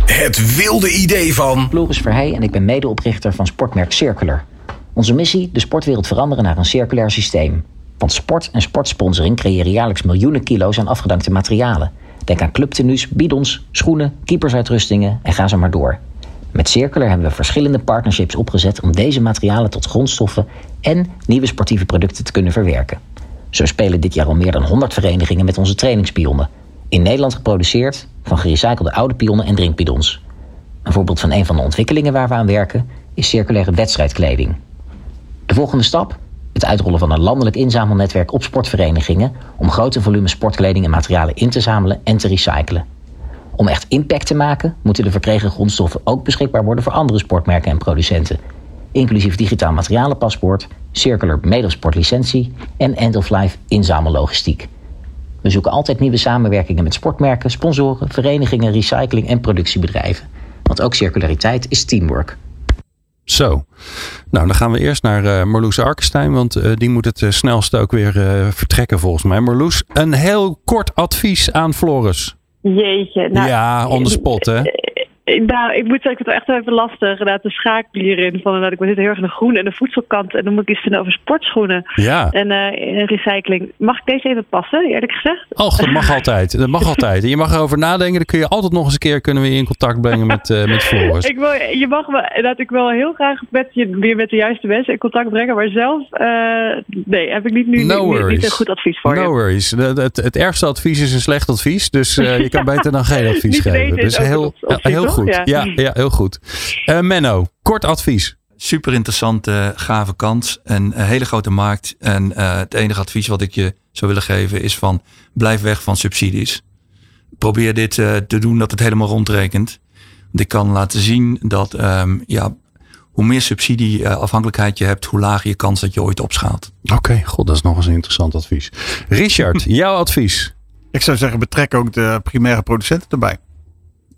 Het wilde idee van... Floris Verheij en ik ben medeoprichter van sportmerk Circular. Onze missie, de sportwereld veranderen naar een circulair systeem. Want sport en sportsponsoring creëren jaarlijks miljoenen kilo's aan afgedankte materialen. Denk aan clubtenues, bidons, schoenen, keepersuitrustingen en ga zo maar door. Met Circular hebben we verschillende partnerships opgezet om deze materialen tot grondstoffen en nieuwe sportieve producten te kunnen verwerken. Zo spelen dit jaar al meer dan 100 verenigingen met onze trainingspionnen. In Nederland geproduceerd van gerecyclede oude pionnen en drinkbidons. Een voorbeeld van een van de ontwikkelingen waar we aan werken is circulaire wedstrijdkleding. De volgende stap? Het uitrollen van een landelijk inzamelnetwerk op sportverenigingen om grote volumes sportkleding en materialen in te zamelen en te recyclen. Om echt impact te maken, moeten de verkregen grondstoffen ook beschikbaar worden voor andere sportmerken en producenten, inclusief digitaal materialenpaspoort, circular medesportlicentie en end-of-life inzamellogistiek. We zoeken altijd nieuwe samenwerkingen met sportmerken, sponsoren, verenigingen, recycling en productiebedrijven. Want ook circulariteit is teamwork. Zo. Nou, dan gaan we eerst naar uh, Marloes Arkestein, want uh, die moet het uh, snelst ook weer vertrekken volgens mij. Marloes, een heel kort advies aan Floris. Jeetje. Nou, ja, on the spot hè. Nou, ik moet zeggen, ik vind het echt wel even lastig. Inderdaad, de schakel hierin. Van, inderdaad, ik zit heel erg aan de groene en de voedselkant. En dan moet ik iets vinden over sportschoenen. Ja. En uh, recycling. Mag ik deze even passen, eerlijk gezegd? Och, dat mag (laughs) altijd. Dat mag altijd. En je mag erover nadenken. Dan kun je altijd nog eens een keer kunnen we je in contact brengen met, uh, met Floris. ik wil, je mag me, dat ik wil heel graag met je weer met de juiste mensen in contact brengen. Maar zelf, uh, nee, heb ik niet nu no niet, niet, een goed advies voor no je. No worries. Het, het, het, ergste advies is een slecht advies. Dus je kan (laughs) beter dan geen advies geven. Dus heel, heel goed. Ja, ja. ja heel goed. Uh, Menno, kort advies. Super interessante, gave kans. Een hele grote markt. En uh, het enige advies wat ik je zou willen geven is van blijf weg van subsidies. Probeer dit uh, te doen dat het helemaal rondrekent. Want ik kan laten zien dat um, ja, hoe meer subsidieafhankelijkheid je hebt, hoe lager je kans dat je ooit opschaalt. Oké, okay, god, dat is nog eens een interessant advies. Richard, (laughs) jouw advies? Ik zou zeggen, betrek ook de primaire producenten erbij.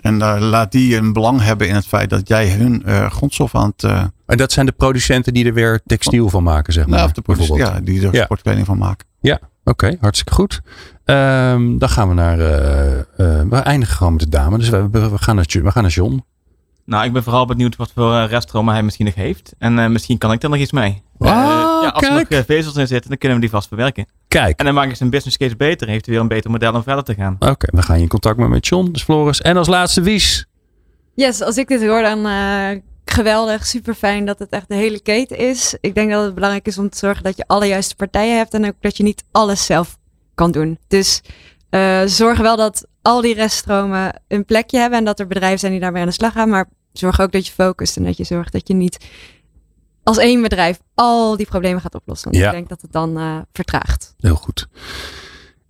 En uh, laat die een belang hebben in het feit dat jij hun uh, grondstof aan het. Uh, en dat zijn de producenten die er weer textiel van maken, zeg maar. Nou, of de producenten, ja, die er ja. sportkleding van maken. Ja, oké, okay, hartstikke goed. Um, dan gaan we naar. we eindigen gewoon met de dame. Dus we, we, gaan naar, we gaan naar John. Nou, ik ben vooral benieuwd wat voor reststromen hij misschien nog heeft. En misschien kan ik er nog iets mee. Ah, ja, als kijk. er nog vezels in zitten, dan kunnen we die vast verwerken. Kijk. En dan maak ik zijn business case beter. Heeft hij weer een beter model om verder te gaan. Oké, okay, we gaan je in contact met, met John, dus Floris. En als laatste Wies. Yes, als ik dit hoor, dan uh, geweldig, super fijn dat het echt de hele keten is. Ik denk dat het belangrijk is om te zorgen dat je alle juiste partijen hebt en ook dat je niet alles zelf kan doen. Dus uh, zorg wel dat al die reststromen een plekje hebben en dat er bedrijven zijn die daarmee aan de slag gaan. Maar zorg ook dat je focust en dat je zorgt dat je niet als één bedrijf al die problemen gaat oplossen. Want ja. ik denk dat het dan uh, vertraagt. Heel goed.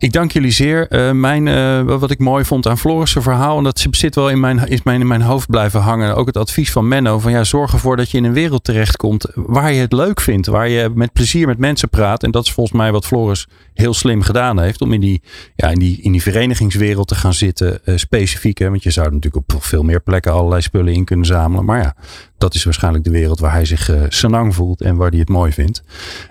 Ik dank jullie zeer. Uh, mijn, uh, wat ik mooi vond aan Floris' verhaal, en dat zit wel in mijn, is mijn, in mijn hoofd blijven hangen. Ook het advies van Menno: van ja, zorg ervoor dat je in een wereld terechtkomt waar je het leuk vindt. Waar je met plezier met mensen praat. En dat is volgens mij wat Floris heel slim gedaan heeft. Om in die, ja, in die, in die verenigingswereld te gaan zitten. Uh, specifiek. Hè, want je zou natuurlijk op veel meer plekken allerlei spullen in kunnen zamelen. Maar ja, dat is waarschijnlijk de wereld waar hij zich uh, senang voelt en waar hij het mooi vindt.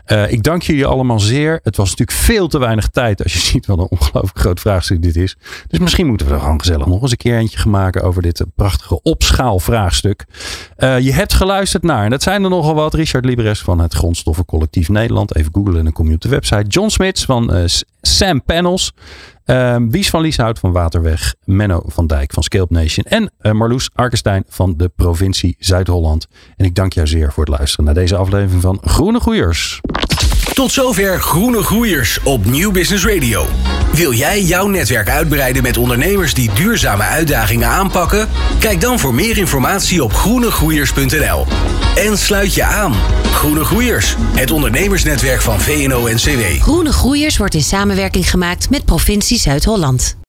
Uh, ik dank jullie allemaal zeer. Het was natuurlijk veel te weinig tijd als je (laughs) ziet wat een ongelooflijk groot vraagstuk dit is. Dus misschien moeten we er gewoon gezellig nog eens een keer eentje gaan maken over dit prachtige opschaalvraagstuk. Uh, je hebt geluisterd naar, en dat zijn er nogal wat, Richard Libres van het Grondstoffencollectief Nederland. Even googlen en dan kom je op de website. John Smits van Sam Panels. Uh, Wies van Lieshout van Waterweg. Menno van Dijk van Scalp Nation. En uh, Marloes Arkestein van de provincie Zuid-Holland. En ik dank jou zeer voor het luisteren naar deze aflevering van Groene Groeiers. Tot zover Groene Groeiers op Nieuw Business Radio. Wil jij jouw netwerk uitbreiden met ondernemers die duurzame uitdagingen aanpakken? Kijk dan voor meer informatie op groenegroeiers.nl. En sluit je aan. Groene Groeiers, het ondernemersnetwerk van VNO-NCW. Groene Groeiers wordt in samenwerking gemaakt met provincie Zuid-Holland.